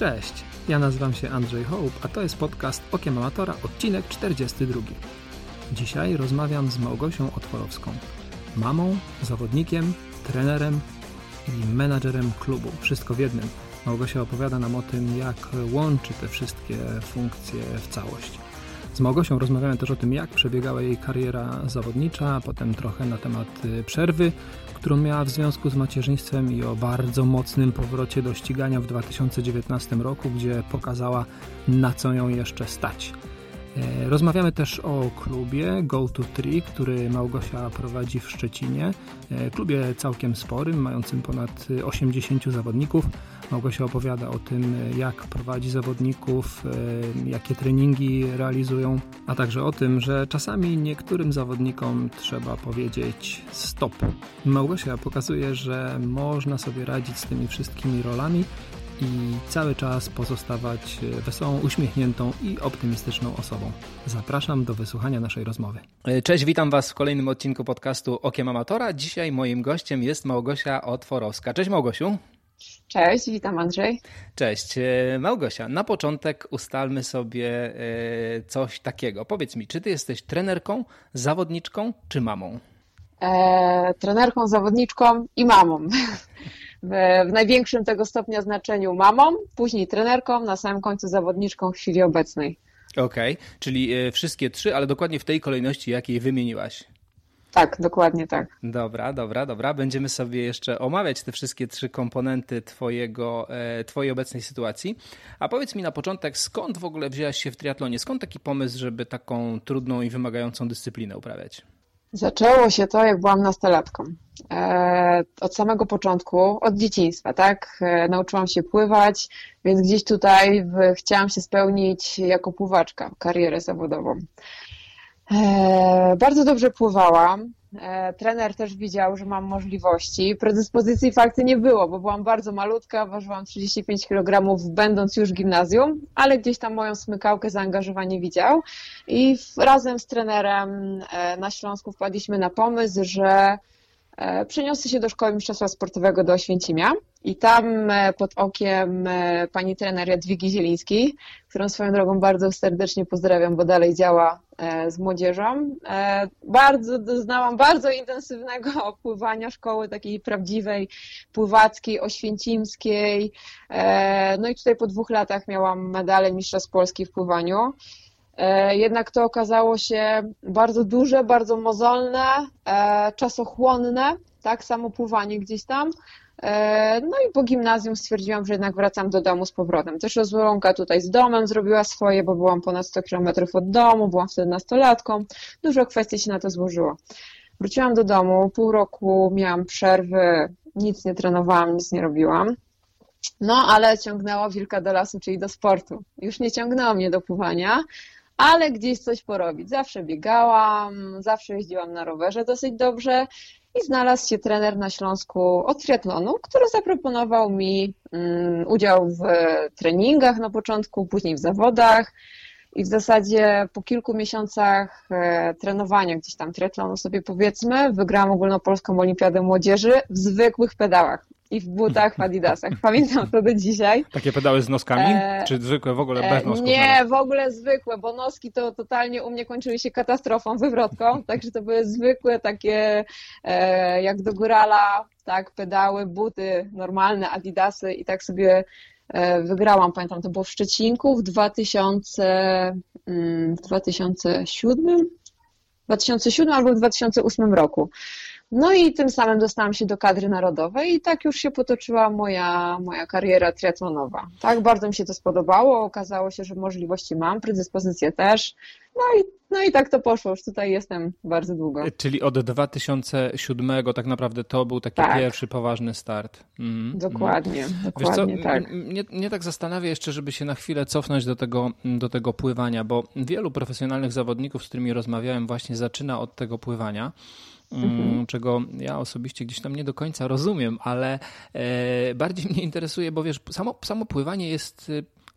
Cześć, ja nazywam się Andrzej Hołb, a to jest podcast Okiem Amatora, odcinek 42. Dzisiaj rozmawiam z Małgosią Otworowską, mamą, zawodnikiem, trenerem i menadżerem klubu. Wszystko w jednym. Małgosia opowiada nam o tym, jak łączy te wszystkie funkcje w całość. Z Małgosią rozmawiamy też o tym, jak przebiegała jej kariera zawodnicza, potem trochę na temat y, przerwy, którą miała w związku z macierzyństwem i o bardzo mocnym powrocie do ścigania w 2019 roku, gdzie pokazała, na co ją jeszcze stać. E, rozmawiamy też o klubie Go to Tree, który Małgosia prowadzi w Szczecinie. E, klubie całkiem sporym, mającym ponad 80 zawodników. Małgosia opowiada o tym, jak prowadzi zawodników, e, jakie treningi realizują, a także o tym, że czasami niektórym zawodnikom trzeba powiedzieć stop. Małgosia pokazuje, że można sobie radzić z tymi wszystkimi rolami i cały czas pozostawać wesołą, uśmiechniętą i optymistyczną osobą. Zapraszam do wysłuchania naszej rozmowy. Cześć, witam Was w kolejnym odcinku podcastu Okiem Amatora. Dzisiaj moim gościem jest Małgosia Otworowska. Cześć Małgosiu. Cześć, witam Andrzej. Cześć. E, Małgosia, na początek ustalmy sobie e, coś takiego. Powiedz mi, czy ty jesteś trenerką, zawodniczką czy mamą? E, trenerką, zawodniczką i mamą. W, największym tego stopnia znaczeniu mamą, później trenerką, na samym końcu zawodniczką w chwili obecnej. Okej, okay. czyli e, wszystkie trzy, ale dokładnie w tej kolejności, jakiej wymieniłaś. Tak, dokładnie tak. Dobra, dobra, dobra. Będziemy sobie jeszcze omawiać te wszystkie trzy komponenty twojego, e, twojej obecnej sytuacji. A powiedz mi na początek, skąd w ogóle wzięłaś się w triatlonie? Skąd taki pomysł, żeby taką trudną i wymagającą dyscyplinę uprawiać? Zaczęło się to, jak byłam nastolatką. E, od samego początku, od dzieciństwa, tak? E, nauczyłam się pływać, więc gdzieś tutaj chciałam się spełnić jako pływaczka, karierę zawodową. E, bardzo dobrze pływałam. E, trener też widział, że mam możliwości. Predyspozycji fakty nie było, bo byłam bardzo malutka, ważyłam 35 kg, będąc już w gimnazjum, ale gdzieś tam moją smykałkę zaangażowanie widział. I razem z trenerem e, na Śląsku wpadliśmy na pomysł, że przeniosę się do Szkoły Mistrzostwa Sportowego do Oświęcimia i tam e, pod okiem e, pani trener Jadwigi Zielińskiej, którą swoją drogą bardzo serdecznie pozdrawiam, bo dalej działa e, z młodzieżą. Bardzo doznałam bardzo intensywnego pływania szkoły takiej prawdziwej, pływackiej, oświęcimskiej. No i tutaj po dwóch latach miałam medalę Mistrzostw Polski w pływaniu. Jednak to okazało się bardzo duże, bardzo mozolne, czasochłonne, tak samo pływanie gdzieś tam. E, no i po gimnazjum stwierdziłam, że jednak wracam do domu z powrotem. Też rozłąka tutaj z domem zrobiła swoje, bo byłam ponad 100 km od domu, byłam wtedy nastolatką. Dużo kwestii się na to złożyło. Wróciłam do domu, pół roku miałam przerwy, nic nie trenowałam, nic nie robiłam. No, ale ciągnęło wilka do lasu, czyli do sportu. Już nie ciągnęło mnie do pływania, ale gdzieś coś porobić. Zawsze biegałam, zawsze jeździłam na rowerze dosyć dobrze i znalazł się trener na Śląsku od triatlonu, który zaproponował mi um, udział w treningach na początku, później w zawodach. I w zasadzie po kilku miesiącach e, trenowania gdzieś tam triatlonu sobie powiedzmy, wygrałam ogólnopolską olimpiadę młodzieży w zwykłych pedałach i w butach w Adidasach. Pamiętam to do dzisiaj. Takie pedały z noskami? E... Czy zwykłe w ogóle bez nosków? Nie, w ogóle zwykłe, bo noski to totalnie u mnie kończyły się katastrofą, wywrotką, także to były zwykłe takie e, jak do górala, tak, pedały, buty normalne, Adidasy i tak sobie e, wygrałam, pamiętam, to było w Szczecinku w 2000, mm, w 2007 2007 albo w 2008 roku. No i tym samym dostałam się do kadry narodowej i tak już się potoczyła moja, moja kariera triatlonowa. Tak, bardzo mi się to spodobało, okazało się, że możliwości mam, predyspozycje też, no i, no i tak to poszło, już tutaj jestem bardzo długo. Czyli od 2007 tak naprawdę to był taki tak. pierwszy poważny start. Mm, dokładnie, mm. dokładnie Wiesz co, tak. Mnie, mnie tak zastanawia jeszcze, żeby się na chwilę cofnąć do tego, do tego pływania, bo wielu profesjonalnych zawodników, z którymi rozmawiałem właśnie zaczyna od tego pływania. Mhm. Mm, czego ja osobiście gdzieś tam nie do końca rozumiem, ale e, bardziej mnie interesuje, bo wiesz, samo, samo pływanie jest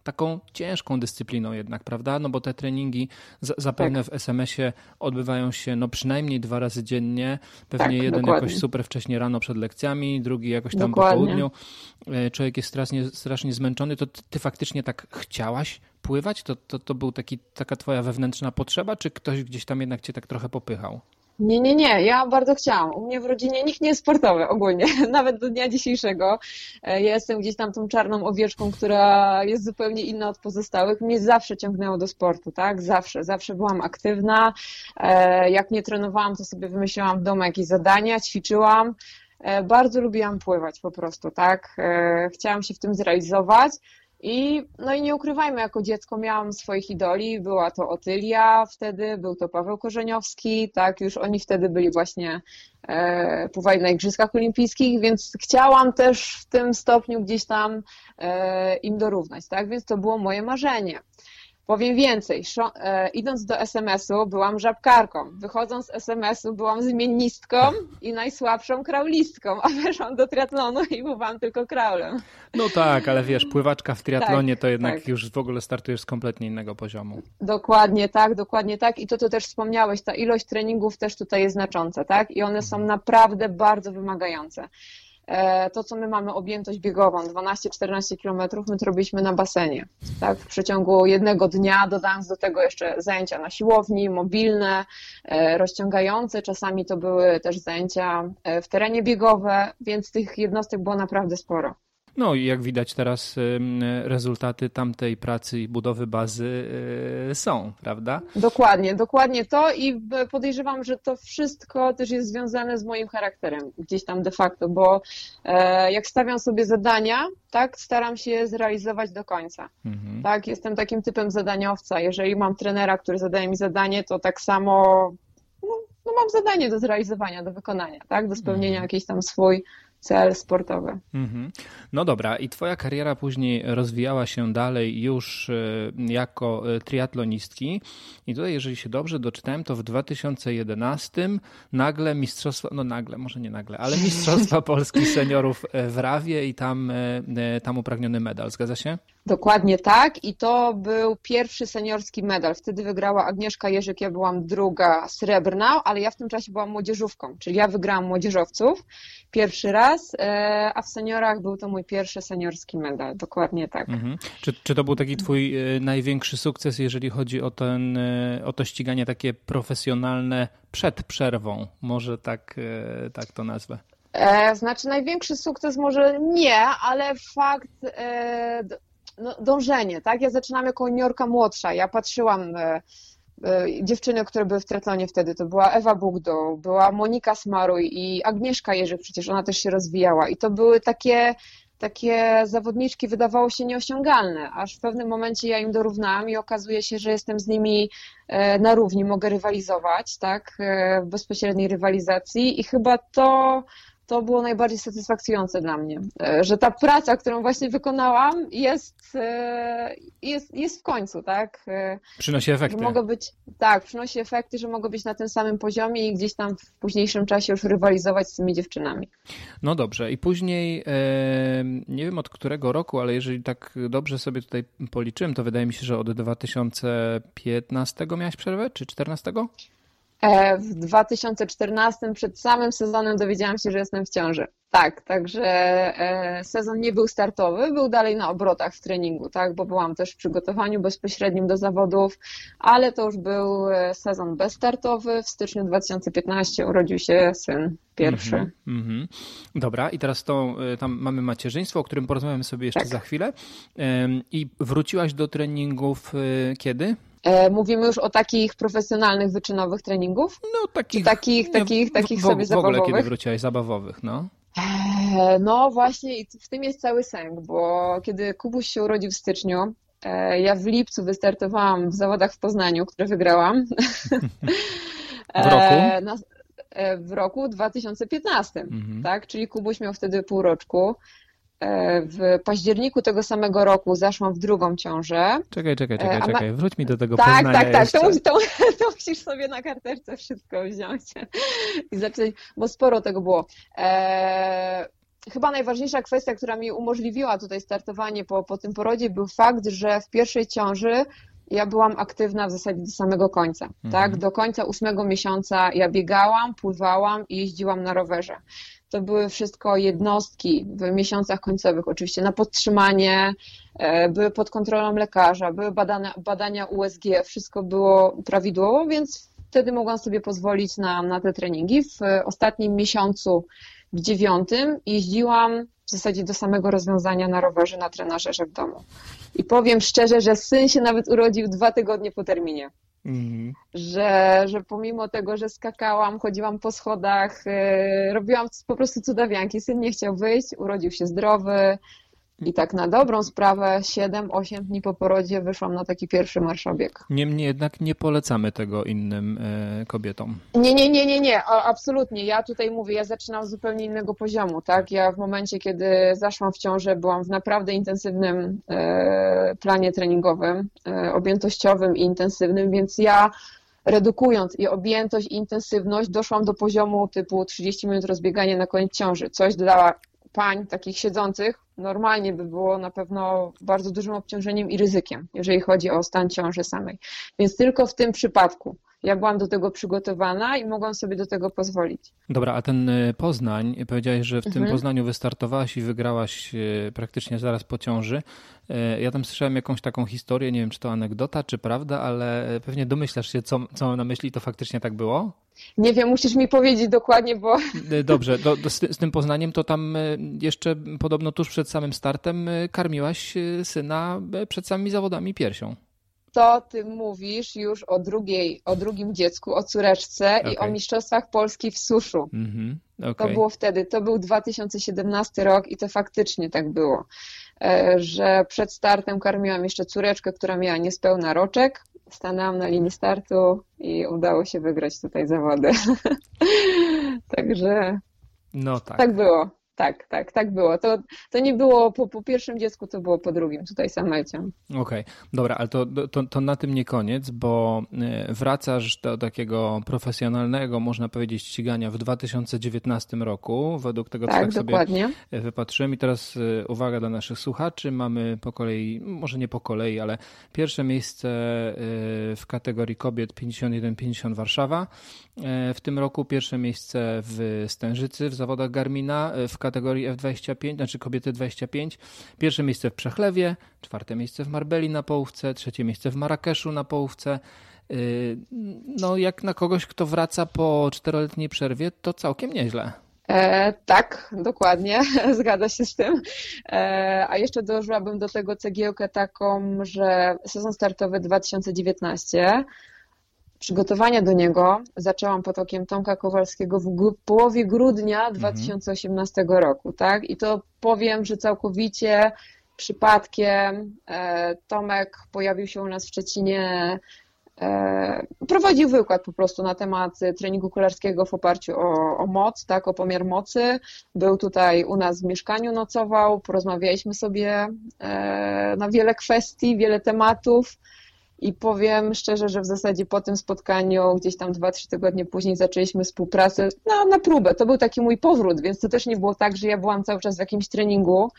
taką ciężką dyscypliną jednak, prawda? No bo te treningi zapewne tak. w SMS-ie odbywają się no przynajmniej dwa razy dziennie, pewnie tak, jeden dokładnie. jakoś super wcześnie rano przed lekcjami, drugi jakoś tam dokładnie. po południu. E, człowiek jest strasznie, strasznie zmęczony, to ty faktycznie tak chciałaś pływać? To, to, to był taki, taka twoja wewnętrzna potrzeba, czy ktoś gdzieś tam jednak cię tak trochę popychał? Nie, nie, nie. Ja bardzo chciałam. U mnie w rodzinie nikt nie jest sportowy ogólnie, nawet do dnia dzisiejszego. E, ja jestem gdzieś tam tą czarną owieczką, która jest zupełnie inna od pozostałych. Mnie zawsze ciągnęło do sportu, tak? Zawsze, zawsze byłam aktywna. E, jak nie trenowałam, to sobie wymyślałam w domu jakieś zadania, ćwiczyłam. E, bardzo lubiłam pływać po prostu, tak? Chciałam się w tym zrealizować. I, no i nie ukrywajmy, jako dziecko miałam swoich idoli, była to Otylia wtedy, był to Paweł Korzeniowski, tak, już oni wtedy byli właśnie, e, pływali na Igrzyskach Olimpijskich, więc chciałam też w tym stopniu gdzieś tam e, im dorównać, tak, więc to było moje marzenie. Powiem więcej, e, idąc do SMS-u byłam żabkarką, wychodząc z SMS-u byłam zmiennistką i najsłabszą kraulistką, a weszłam do triatlonu i byłam tylko kraulem. No tak, ale wiesz, pływaczka w triatlonie tak, to jednak tak. już w ogóle startujesz z kompletnie innego poziomu. Dokładnie tak, dokładnie tak i to, co też wspomniałeś, ta ilość treningów też tutaj jest znacząca, tak? I one są naprawdę bardzo wymagające. E, to, co my mamy objętość biegową, 12-14 km, my to robiliśmy na basenie. Tak? W przeciągu jednego dnia, dodając do tego jeszcze zajęcia na siłowni, mobilne, e, rozciągające, czasami to były też zajęcia e, w terenie biegowe, więc tych jednostek było naprawdę sporo. No i jak widać teraz rezultaty tamtej pracy i budowy bazy y, są, prawda? Dokładnie, dokładnie to i podejrzewam, że to wszystko też jest związane z moim charakterem gdzieś tam de facto, bo e, jak stawiam sobie zadania, tak, staram się je zrealizować do końca. Mhm. Tak, jestem takim typem zadaniowca. Jeżeli mam trenera, który zadaje mi zadanie, to tak samo no, no mam zadanie do zrealizowania, do wykonania, tak, do spełnienia mhm. jakiś tam swój cel sportowy. Mhm. No dobra, i twoja kariera później rozwijała się dalej już e, jako e, triatlonistki. I tutaj, jeżeli się dobrze doczytałem, to w 2011 nagle mistrzostwa, no nagle, może nie nagle, ale mistrzostwa Polski seniorów e, w Rawie i tam, tam upragniony medal. Zgadza się? Dokładnie tak i to był pierwszy seniorski medal. Wtedy wygrała Agnieszka Jerzyk, ja byłam druga srebrna, ale ja w tym czasie byłam młodzieżówką, czyli ja wygrałam młodzieżowców pierwszy raz, e, a w seniorach był to mój pierwszy seniorski medal, dokładnie tak. Mhm. Czy, czy to był taki twój e, największy sukces, jeżeli chodzi o, ten, e, o to ściganie takie profesjonalne przed przerwą? Może tak, tak to nazwę. Znaczy największy sukces może nie, ale fakt no, dążenie, tak? Ja zaczynam jako juniorka młodsza. Ja patrzyłam dziewczyny, które były w triatlonie wtedy, to była Ewa Bugdo, była Monika Smaruj i Agnieszka Jerzyk, przecież ona też się rozwijała. I to były takie takie zawodniczki wydawało się nieosiągalne, aż w pewnym momencie ja im dorównałam i okazuje się, że jestem z nimi e, na równi, mogę rywalizować, tak, w bezpośredniej rywalizacji. I chyba to to było najbardziej satysfakcjonujące dla mnie, e, że ta praca, którą właśnie wykonałam jest, e, jest, jest w końcu, tak? E, przynosi efekty. Że mogę być, tak, przynosi efekty, że mogę być na tym samym poziomie i gdzieś tam w późniejszym czasie już rywalizować z tymi dziewczynami. No dobrze i później nie wiem od którego roku, ale jeżeli tak dobrze sobie tutaj policzyłem, to wydaje mi się, że od 2015 miałaś przerwę, czy 14? E, w 2014 przed samym sezonem dowiedziałam się, że jestem w ciąży. Tak, także e, sezon nie był startowy, był dalej na obrotach w treningu, tak, bo byłam też w przygotowaniu bezpośrednim do zawodów, ale to już był e, sezon bezstartowy. W styczniu 2015 urodził się syn pierwszy. Mm -hmm, Dobra, i teraz to, tam mamy macierzyństwo, o którym porozmawiamy sobie jeszcze tak. za chwilę. I wróciłaś do treningów kiedy? E, mówimy już o takich profesjonalnych, wyczynowych treningów? No takich. Czy takich, takich, takich w, sobie w zabawowych? W ogóle kiedy wróciłaś zabawowych, no? E, no właśnie i w tym jest cały sęk, bo kiedy Kubuś się urodził w styczniu, e, ja w lipcu wystartowałam w zawodach w Poznaniu, które wygrałam. W roku? w roku 2015, mhm. tak? Czyli Kubuś miał wtedy pół roczku. E, w październiku tego samego roku zaszłam w drugą ciążę. Czekaj, czekaj, czekaj, ma... czekaj. wróć mi do tego tak, Poznania Tak, tak, tak, to, to, to, musisz sobie na karteczce wszystko wziąć i zacząć, bo sporo tego było. E, chyba najważniejsza kwestia, która mi umożliwiła tutaj startowanie po, po tym porodzie, był fakt, że w pierwszej ciąży ja byłam aktywna w zasadzie do samego końca, mhm. tak? Do końca ósmego miesiąca ja biegałam, pływałam i jeździłam na rowerze. To były wszystko jednostki w miesiącach końcowych, oczywiście na podtrzymanie, e, były pod kontrolą lekarza, były badania, badania USG, wszystko było prawidłowo, więc wtedy mogłam sobie pozwolić na, na te treningi. W ostatnim miesiącu, w dziewiątym, jeździłam w zasadzie do samego rozwiązania na rowerze, na trenażerze w domu. I powiem szczerze, że syn się nawet urodził dwa tygodnie po terminie. Mhm. Że, że pomimo tego, że skakałam, chodziłam po schodach, yy, robiłam po prostu cudawianki. Syn nie chciał wyjść, urodził się zdrowy, i tak na dobrą sprawę 7-8 dni po porodzie wyszłam na taki pierwszy marszobieg. Niemniej jednak nie polecamy tego innym e, kobietom. Nie, nie, nie, nie, nie, absolutnie. Ja tutaj mówię, ja zaczynam z zupełnie innego poziomu, tak? Ja w momencie, kiedy zaszłam w ciążę, byłam w naprawdę intensywnym e, planie treningowym, e, objętościowym i intensywnym, więc ja redukując i objętość i intensywność doszłam do poziomu typu 30 minut rozbiegania na koniec ciąży. Coś dla pań takich siedzących normalnie by było na pewno bardzo dużym obciążeniem i ryzykiem, jeżeli chodzi o stan ciąży samej. Więc tylko w tym przypadku ja byłam do tego przygotowana i mogłam sobie do tego pozwolić. Dobra, a ten y, Poznań, powiedziałeś, że w mhm. tym Poznaniu wystartowałaś i wygrałaś y, praktycznie zaraz po ciąży. Y, ja tam słyszałem jakąś taką historię, nie wiem czy to anegdota, czy prawda, ale pewnie domyślasz się, co, co mam na myśli, to faktycznie tak było? Nie wiem, musisz mi powiedzieć dokładnie, bo. Dobrze, do, do, z, z, tym Poznaniem to tam jeszcze podobno tuż przed samym startem karmiłaś syna przed samymi zawodami piersią to ty mówisz już o, drugiej, o drugim dziecku, o córeczce okay. i o Mistrzostwach Polski w suszu. Mm -hmm. okay. To było wtedy, to był 2017 rok i to faktycznie tak było, e, że przed startem karmiłam jeszcze córeczkę, która miała niespełna roczek, stanęłam na linii startu i udało się wygrać tutaj zawody. Także no tak. tak było. Tak, tak, tak było. To, to nie było po, po pierwszym dziecku, to było po drugim, tutaj samecią. Okej, okay. dobra, ale to, to, to na tym nie koniec, bo e, wracasz do takiego profesjonalnego, można powiedzieć, ścigania w 2019 roku, według tego, co tak, tak sobie wypatrzyłem. I teraz e, uwaga dla naszych słuchaczy, mamy po kolei, może nie po kolei, ale pierwsze miejsce e, w kategorii kobiet 51-50 Warszawa. W tym roku pierwsze miejsce w Stężycy w zawodach Garmina, w kategorii F25, znaczy kobiety 25. Pierwsze miejsce w Przechlewie, czwarte miejsce w Marbeli na połówce, trzecie miejsce w Marrakeszu na połówce. Y, no, jak na kogoś, kto wraca po czteroletniej przerwie, to całkiem nieźle. E, tak, dokładnie, zgadza się z tym. E, a jeszcze dołożyłabym do tego cegiełkę taką, że sezon startowy 2019 Przygotowania do niego zaczęłam pod okiem Tomka Kowalskiego w połowie grudnia 2018 mhm. roku, tak? I to powiem, że całkowicie przypadkiem e, Tomek pojawił się u nas w Szczecinie e, prowadził wykład po prostu na temat treningu kolarskiego w oparciu o, o, moc, tak, o pomiar mocy. Był tutaj u nas w mieszkaniu, nocował, porozmawialiśmy sobie e, na wiele kwestii, wiele tematów. I powiem szczerze, że w zasadzie po tym spotkaniu, gdzieś tam dwa, trzy tygodnie później zaczęliśmy współpracę na, na próbę. To był taki mój powrót, więc to też nie było tak, że ja byłam cały czas w jakimś treningu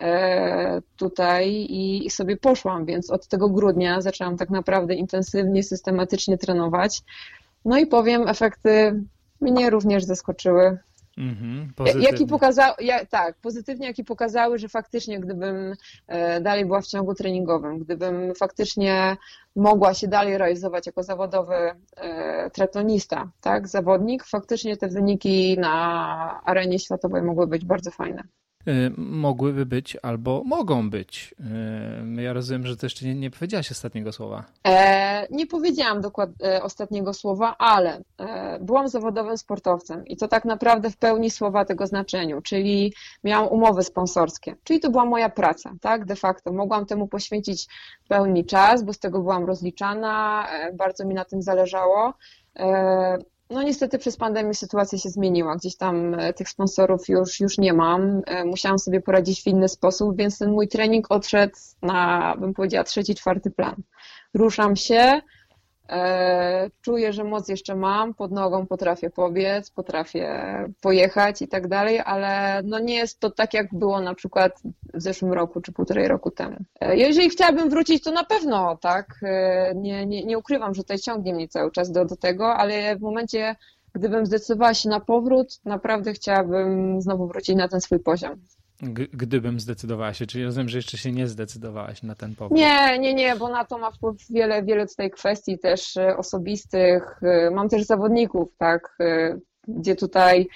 e, tutaj i, i sobie poszłam, więc od tego grudnia zaczęłam tak naprawdę intensywnie, systematycznie trenować. No i powiem, efekty mnie również zaskoczyły. Mhm, jaki pokazał, ja, tak, pozytywnie, jaki pokazały, że faktycznie gdybym e, dalej była w ciągu treningowym, gdybym faktycznie mogła się dalej realizować jako zawodowy e, triatlonista, tak, zawodnik, faktycznie te wyniki na arenie światowej mogły być bardzo fajne. Y, mogłyby być albo mogą być. Y, ja rozumiem, że to jeszcze nie, nie powiedziałaś ostatniego słowa. E, nie powiedziałam dokładnie e, ostatniego słowa, ale e, byłam zawodowym sportowcem i to tak naprawdę w pełni słowa tego znaczeniu, czyli miałam umowy sponsorskie, czyli to była moja praca, tak, de facto. Mogłam temu poświęcić pełni czas, bo z tego byłam rozliczana, e, bardzo mi na tym zależało. No niestety przez pandemię sytuacja się zmieniła. Gdzieś tam e, tych sponsorów już, już nie mam. E, musiałam sobie poradzić w inny sposób, więc ten mój trening odszedł na, bym powiedziała, trzeci, czwarty plan. Ruszam się, czuję, że moc jeszcze mam, pod nogą potrafię pobiec, potrafię pojechać i tak dalej, ale no nie jest to tak, jak było na przykład w zeszłym roku czy półtorej roku temu. E, jeżeli chciałabym wrócić, to na pewno, tak. E, nie, nie, nie ukrywam, że tutaj ciągnie mnie cały czas do, do tego, ale w momencie, gdybym zdecydowała się na powrót, naprawdę chciałabym znowu wrócić na ten swój poziom gdybym zdecydowała się, czyli rozumiem, że jeszcze się nie zdecydowałaś na ten powód. Nie, nie, nie, bo na to ma wpływ wiele, wiele tutaj kwestii też e, osobistych. E, mam też zawodników, tak, e, gdzie tutaj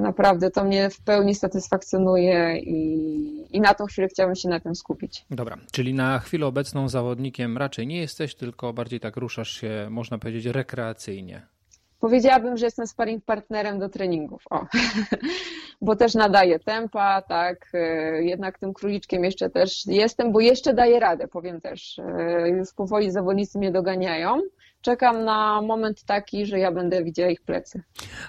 naprawdę to mnie w pełni satysfakcjonuje i, i na tą chwilę chciałabym się na tym skupić. Dobra, czyli na chwilę obecną zawodnikiem raczej nie jesteś, tylko bardziej tak ruszasz się, można powiedzieć, rekreacyjnie. Powiedziałabym, że jestem sparring partnerem do treningów, o. bo też nadaję tempa, tak, e, jednak tym króliczkiem jeszcze też jestem, bo jeszcze daję radę, powiem też. E, już powoli zawodnicy mnie doganiają. Czekam na moment taki, że ja będę widziała ich plecy.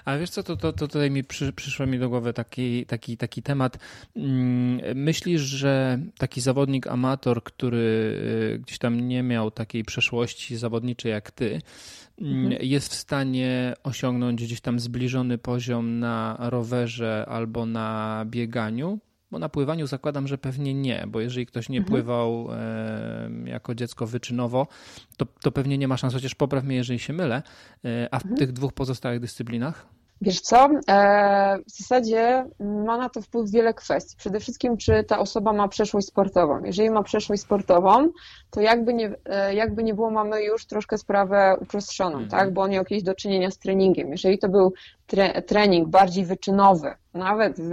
A wiesz co, to, to, to tutaj mi przy, przyszło mi do głowy taki, taki, taki temat. Mm, myślisz, że taki zawodnik amator, który e, gdzieś tam nie miał takiej przeszłości zawodniczej jak ty, Mhm. jest w stanie osiągnąć gdzieś tam zbliżony poziom na rowerze albo na bieganiu? Bo na pływaniu zakładam, że pewnie nie, bo jeżeli ktoś nie mhm. pływał e, jako dziecko wyczynowo, to, to pewnie nie ma szans, chociaż popraw mnie, jeżeli się mylę. E, a w mhm. tych dwóch pozostałych dyscyplinach? Wiesz co, e, w zasadzie ma na to wpływ wiele kwestii. Przede wszystkim, czy ta osoba ma przeszłość sportową. Jeżeli ma przeszłość sportową, to jakby nie, e, jakby nie było, mamy już troszkę sprawę uproszczoną, mhm. tak? bo on miał jakieś do czynienia z treningiem. Jeżeli to był tre, trening bardziej wyczynowy, nawet w,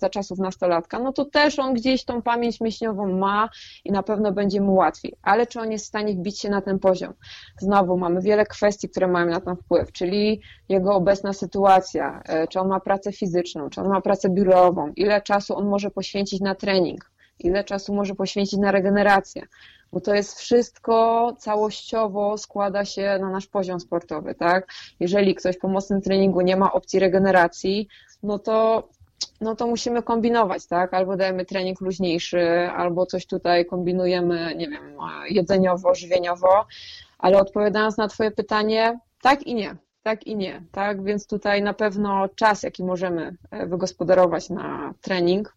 za czasów nastolatka, no to też on gdzieś tą pamięć mięśniową ma i na pewno będzie mu łatwiej. Ale czy on jest w stanie wbić się na ten poziom? Znowu mamy wiele kwestii, które mają na to wpływ, czyli jego obecna sytuacja, e, czy on ma pracę fizyczną, czy on ma pracę biurową, ile czasu on może poświęcić na trening, ile czasu może poświęcić na regenerację bo to jest wszystko całościowo składa się na nasz poziom sportowy, tak? Jeżeli ktoś po mocnym treningu nie ma opcji regeneracji, no to no to musimy kombinować, tak? Albo dajemy trening luźniejszy, albo coś tutaj kombinujemy, nie wiem, jedzeniowo, żywieniowo, ale odpowiadając na Twoje pytanie, tak i nie. Tak i nie, tak? Więc tutaj na pewno czas, jaki możemy e, wygospodarować na trening,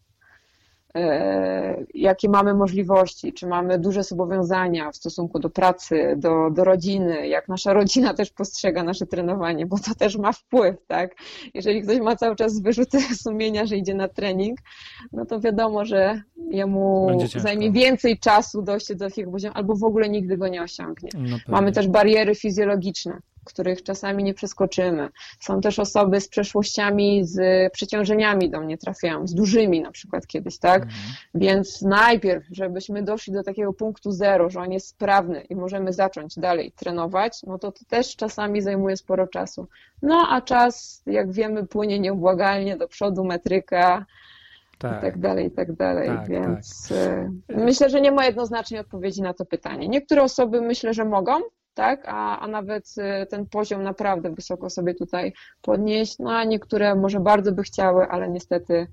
jakie mamy możliwości, czy mamy duże zobowiązania w stosunku do pracy, do, do rodziny, jak nasza rodzina też postrzega nasze trenowanie, bo to też ma wpływ, tak? Jeżeli ktoś ma cały czas wyrzuty sumienia, że idzie na trening, no to wiadomo, że jemu zajmie więcej czasu dojście do takiego poziomu, albo w ogóle nigdy go nie osiągnie. No mamy też bariery fizjologiczne których czasami nie przeskoczymy. Są też osoby z przeszłościami, z przeciążeniami do mnie trafiają, z dużymi na przykład kiedyś, tak? Mhm. Więc najpierw, żebyśmy doszli do takiego punktu zero, że on jest sprawny i możemy zacząć dalej trenować, no to to też czasami zajmuje sporo czasu. No a czas, jak wiemy, płynie nieubłagalnie do przodu, metryka, tak. i tak dalej, i tak dalej. Tak, Więc tak. myślę, że nie ma jednoznacznej odpowiedzi na to pytanie. Niektóre osoby myślę, że mogą, tak? A, a nawet y, ten poziom naprawdę wysoko sobie tutaj podnieść. No a niektóre może bardzo by chciały, ale niestety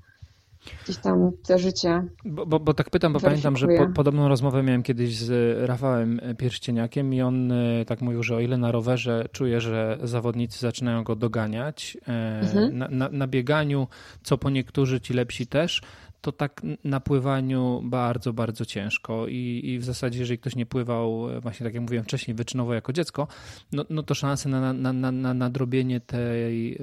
gdzieś tam te życie. Bo, bo, bo tak pytam, bo pamiętam, że po, podobną rozmowę miałem kiedyś z Rafałem Pierścieniakiem i on y, tak mówił, że o ile na rowerze czuje, że zawodnicy zaczynają go doganiać, mhm. na, na, na bieganiu, co po niektórzy ci lepsi też, to tak na pływaniu bardzo, bardzo ciężko I, i w zasadzie jeżeli ktoś nie pływał, właśnie tak jak mówiłem wcześniej, wyczynowo jako dziecko, no, no to szanse na, na, na, na nadrobienie tej,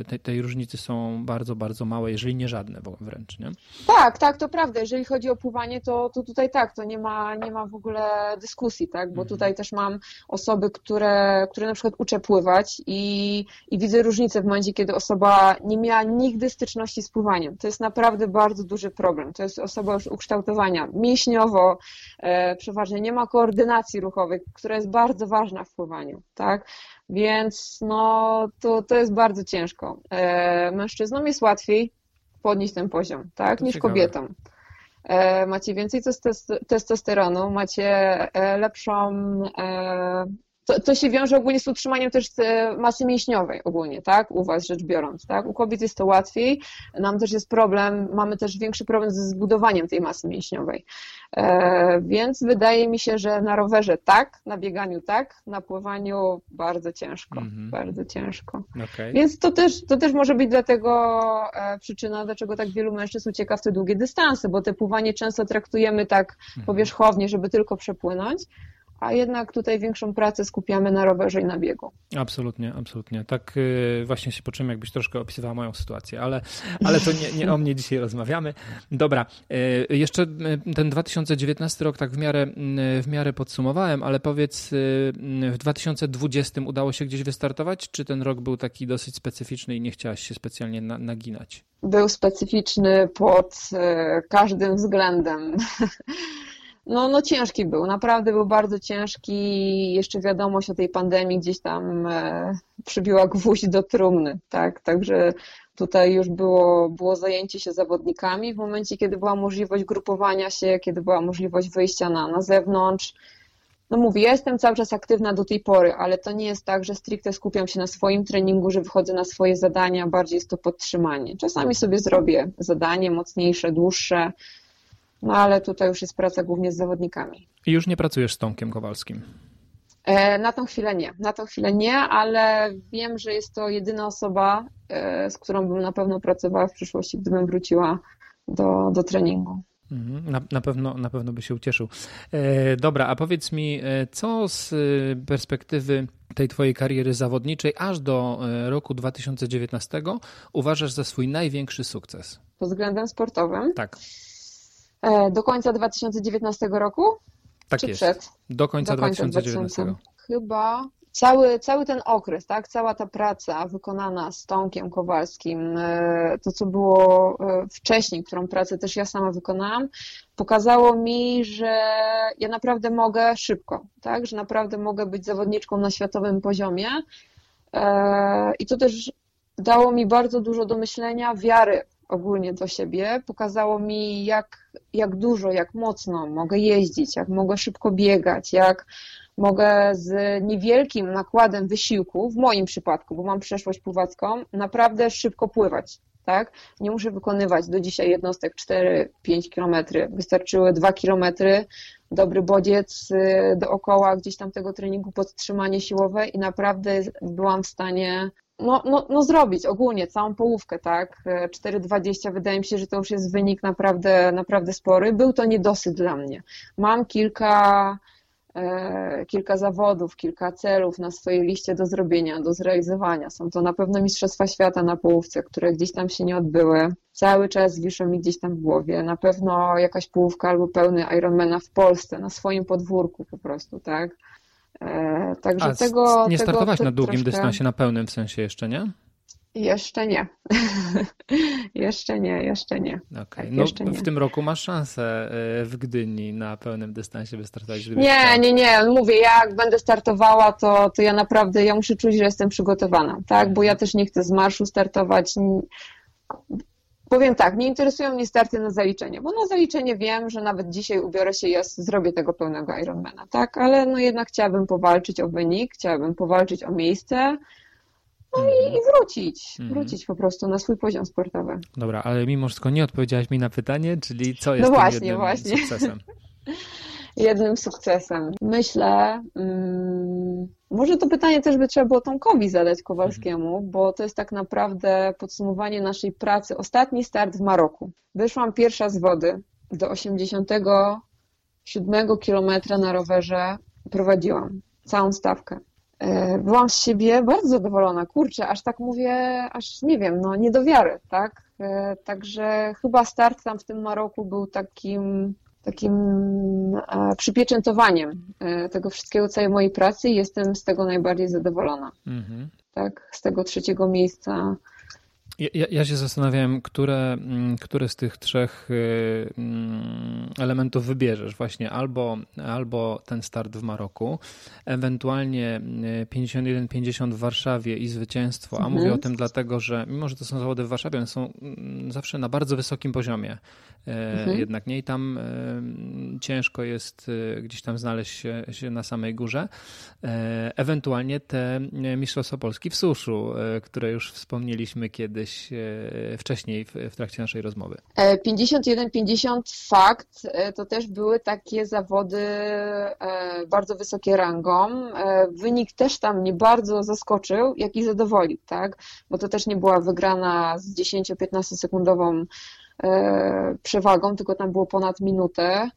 e, tej, tej różnicy są bardzo, bardzo małe, jeżeli nie żadne wręcz, nie? Tak, tak, to prawda. Jeżeli chodzi o pływanie, to, to tutaj tak, to nie ma, nie ma w ogóle dyskusji, tak, bo mhm. tutaj też mam osoby, które, które na przykład uczę pływać i, i widzę różnicę w momencie, kiedy osoba nie miała nigdy styczności z pływaniem. To jest naprawdę bardzo bardzo duży problem. To jest osoba już ukształtowania mięśniowo, e, przeważnie nie ma koordynacji ruchowej, która jest bardzo ważna w pływaniu, tak? Więc no, to, to jest bardzo ciężko. E, mężczyznom jest łatwiej podnieść ten poziom, tak, to niż ciekawe. kobietom. E, macie więcej testosteronu, macie lepszą to, się wiąże ogólnie z utrzymaniem też e, masy mięśniowej ogólnie, tak? U Was rzecz biorąc, tak? U kobiet jest to łatwiej, nam też jest problem, mamy też większy problem ze zbudowaniem tej masy mięśniowej. E, więc wydaje mi się, że na rowerze tak, na bieganiu tak, na pływaniu bardzo ciężko, mhm. bardzo ciężko. Okay. Więc to też, to też może być dlatego e, przyczyna, dlaczego tak wielu mężczyzn ucieka w te długie dystanse, bo te pływanie często traktujemy tak mhm. powierzchownie, żeby tylko przepłynąć, a jednak tutaj większą pracę skupiamy na rowerze i na biegu. Absolutnie, absolutnie. Tak y, właśnie się poczułem, jakbyś troszkę opisywała moją sytuację, ale, ale to nie, nie o mnie dzisiaj rozmawiamy. Dobra, y, jeszcze y, ten 2019 rok tak w miarę, w miarę podsumowałem, ale powiedz, w 2020 udało się gdzieś wystartować, czy ten rok był taki dosyć specyficzny i nie chciałaś się specjalnie naginać? Był specyficzny pod każdym względem. No, no ciężki był, naprawdę był bardzo ciężki. Jeszcze wiadomość o tej pandemii gdzieś tam e, przybiła gwóźdź do trumny, tak? Także tutaj już było, było zajęcie się zawodnikami w momencie, kiedy była możliwość grupowania się, kiedy była możliwość wyjścia na, na zewnątrz. No mówię, ja jestem cały czas aktywna do tej pory, ale to nie jest tak, że stricte skupiam się na swoim treningu, że wychodzę na swoje zadania, bardziej jest to podtrzymanie. Czasami sobie zrobię zadanie mocniejsze, dłuższe, no ale tutaj już jest praca głównie z zawodnikami. I już nie pracujesz z Tomkiem Kowalskim? E, na tą chwilę nie. Na tą chwilę nie, ale wiem, że jest to jedyna osoba, e, z którą bym na pewno pracowała w przyszłości, gdybym wróciła do, do treningu. Mhm, na, na, pewno, na pewno by się ucieszył. E, dobra, a powiedz mi, co z perspektywy tej twojej kariery zawodniczej aż do roku 2019 uważasz za swój największy sukces? Pod względem sportowym? Tak. E, do końca 2019 roku? Tak Czy jest. Przed? Do końca, do końca 2019. 2000. Chyba cały, cały ten okres, tak, cała ta praca wykonana z Tomkiem Kowalskim, e, to co było e, wcześniej, którą pracę też ja sama wykonałam, pokazało mi, że ja naprawdę mogę szybko, tak, że naprawdę mogę być zawodniczką na światowym poziomie i to też dało mi bardzo dużo do myślenia, wiary ogólnie do siebie, pokazało mi, jak, jak dużo, jak mocno mogę jeździć, jak mogę szybko biegać, jak mogę z niewielkim nakładem wysiłku, w moim przypadku, bo mam przeszłość pływacką, naprawdę szybko pływać. Tak? Nie muszę wykonywać do dzisiaj jednostek 4-5 km. Wystarczyły 2 km, dobry bodziec y, dookoła gdzieś tam tego treningu, podtrzymanie siłowe i naprawdę byłam w stanie no, no, no zrobić ogólnie całą połówkę, tak? 4,20 wydaje mi się, że to już jest wynik naprawdę, naprawdę spory. Był to niedosyt dla mnie. Mam kilka, e, kilka zawodów, kilka celów na swojej liście do zrobienia, do zrealizowania. Są to na pewno Mistrzostwa Świata na połówce, które gdzieś tam się nie odbyły. Cały czas wiszą mi gdzieś tam w głowie. Na pewno jakaś połówka albo pełny Ironmana w Polsce, na swoim podwórku po prostu, tak? E, także A, tego. Nie startować na długim troszkę... dystansie, na pełnym w sensie jeszcze, nie? Jeszcze nie. jeszcze nie, jeszcze nie. Okay. Tak, no, jeszcze w tym roku masz szansę e, w Gdyni na pełnym dystansie wystartować. Nie, nie, nie. Mówię, jak będę startowała, to, to ja naprawdę, ja muszę czuć, że jestem przygotowana, tak? Bo ja też nie chcę z marszu startować. Powiem tak, nie interesują mnie starty na zaliczenie, bo na zaliczenie wiem, że nawet dzisiaj ubiorę się i ja zrobię tego pełnego Ironmana, tak? Ale no jednak chciałabym powalczyć o wynik, chciałabym powalczyć o miejsce, no i, i mhm. wrócić, mm. wrócić po prostu na swój poziom sportowy. Dobra, ale mimo wszystko nie odpowiedziałaś mi na pytanie, czyli co jest no właśnie, właśnie. sukcesem? jednym sukcesem. Myślę, um, może to pytanie też by trzeba było Tomkowi zadać Kowalskiemu, mhm. bo to jest tak naprawdę podsumowanie naszej pracy. Ostatni start w Maroku. Wyszłam pierwsza z wody do 87 kilometra na rowerze. Prowadziłam całą stawkę. E, byłam z siebie bardzo zadowolona. Kurczę, aż tak mówię, aż nie wiem, no nie do wiary, tak? E, także chyba start tam w tym Maroku był takim takim e, przypieczętowaniem e, tego wszystkiego, całej mojej pracy i jestem z tego najbardziej zadowolona. Mhm. Tak, z tego trzeciego miejsca. Ja, ja, się zastanawiałem, które, mm, które z tych trzech y, mm, elementów wybierzesz. Właśnie albo, albo ten start w Maroku, ewentualnie 51-50 y, w Warszawie i zwycięstwo. A mhm. mówię o tym dlatego, że mimo, że to są zawody w Warszawie, one są mm, zawsze na bardzo wysokim poziomie. E, mhm. Jednak nie i tam ciężko jest y, gdzieś tam znaleźć się, na samej górze. E, ewentualnie te Mistrzostwa Polski w suszu, e, które już wspomnieliśmy kiedyś e, wcześniej w, trakcie naszej rozmowy. 51-50 e, fakt, e, to też były takie zawody bardzo wysokie rangą. Wynik też tam nie bardzo zaskoczył, jak i zadowolił, tak? Bo to też nie była wygrana z 10-15 sekundową przewagą, tylko tam było ponad minutę.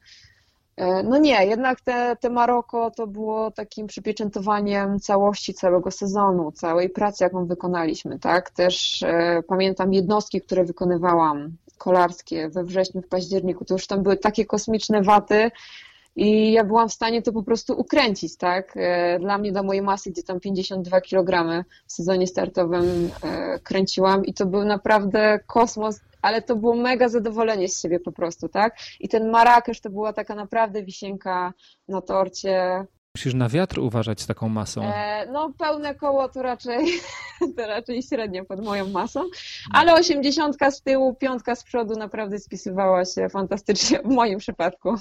E, no nie, jednak te, te Maroko to było takim przypieczętowaniem całości całego sezonu, całej pracy, jaką wykonaliśmy, tak? Też e, pamiętam jednostki, które wykonywałam, kolarskie we wrześniu, w październiku, to już tam były takie kosmiczne waty i ja byłam w stanie to po prostu ukręcić, tak? E, dla mnie, do mojej masy, gdzie tam 52 kg w sezonie startowym e, kręciłam i to był naprawdę kosmos ale to było mega zadowolenie z siebie po prostu, tak? I ten Marrakesz to była taka naprawdę wisienka na torcie. Musisz na wiatr uważać z taką masą. E, no, pełne koło to raczej, to raczej średnio pod moją masą, ale osiemdziesiątka z tyłu, piątka z przodu naprawdę spisywała się fantastycznie w moim przypadku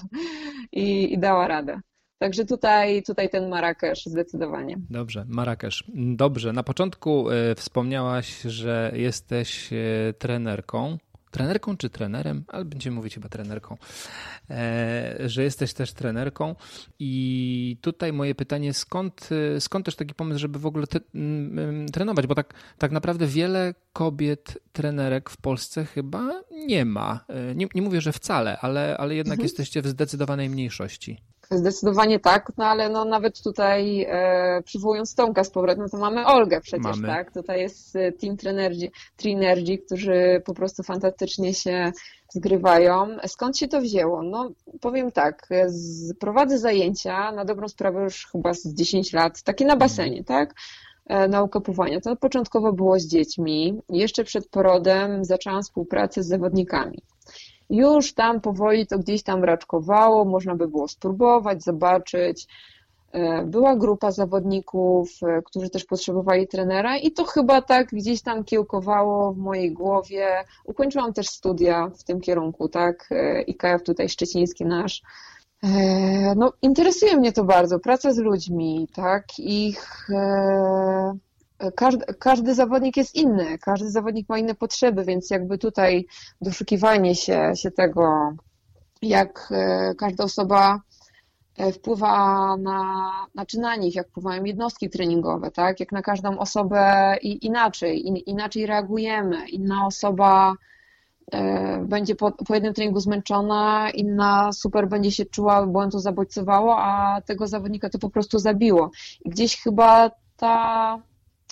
i, i dała radę. Także tutaj, tutaj ten Marrakesz zdecydowanie. Dobrze, Marrakesz. Dobrze, na początku e, wspomniałaś, że jesteś e, trenerką trenerką czy trenerem, ale będziemy mówić chyba trenerką, e, że jesteś też trenerką i tutaj moje pytanie, skąd, skąd też taki pomysł, żeby w ogóle te, trenować, bo tak, tak naprawdę wiele kobiet trenerek w Polsce chyba nie ma. E, nie, nie mówię, że wcale, ale, ale jednak mhm. jesteście w zdecydowanej mniejszości. Zdecydowanie tak, no ale no nawet tutaj e, przywołując Tomka z powrotem, no to mamy Olgę przecież, mamy. tak? Tutaj jest e, team trenerzy, trenerzy, którzy po prostu fantastycznie się zgrywają. Skąd się to wzięło? No powiem tak, prowadzę zajęcia na dobrą sprawę już chyba z 10 lat, takie na basenie, tak? E, naukę pływania. To początkowo było z dziećmi. Jeszcze przed porodem zaczęłam współpracę z zawodnikami już tam powoli to gdzieś tam raczkowało, można by było spróbować, zobaczyć. E, była grupa zawodników, e, którzy też potrzebowali trenera i to chyba tak gdzieś tam kiełkowało w mojej głowie. Ukończyłam też studia w tym kierunku, tak, e, IKF tutaj szczeciński nasz. No, interesuje mnie to bardzo, praca z ludźmi, tak, ich każdy, każdy zawodnik jest inny, każdy zawodnik ma inne potrzeby, więc jakby tutaj doszukiwanie się, się tego, jak e, każda osoba e, wpływa na, znaczy na nich, jak wpływają jednostki treningowe, tak? Jak na każdą osobę i, inaczej, in, inaczej reagujemy. Inna osoba e, będzie po, po, jednym treningu zmęczona, inna super będzie się czuła, bo on to zabodźcowało, a tego zawodnika to po prostu zabiło. I gdzieś chyba ta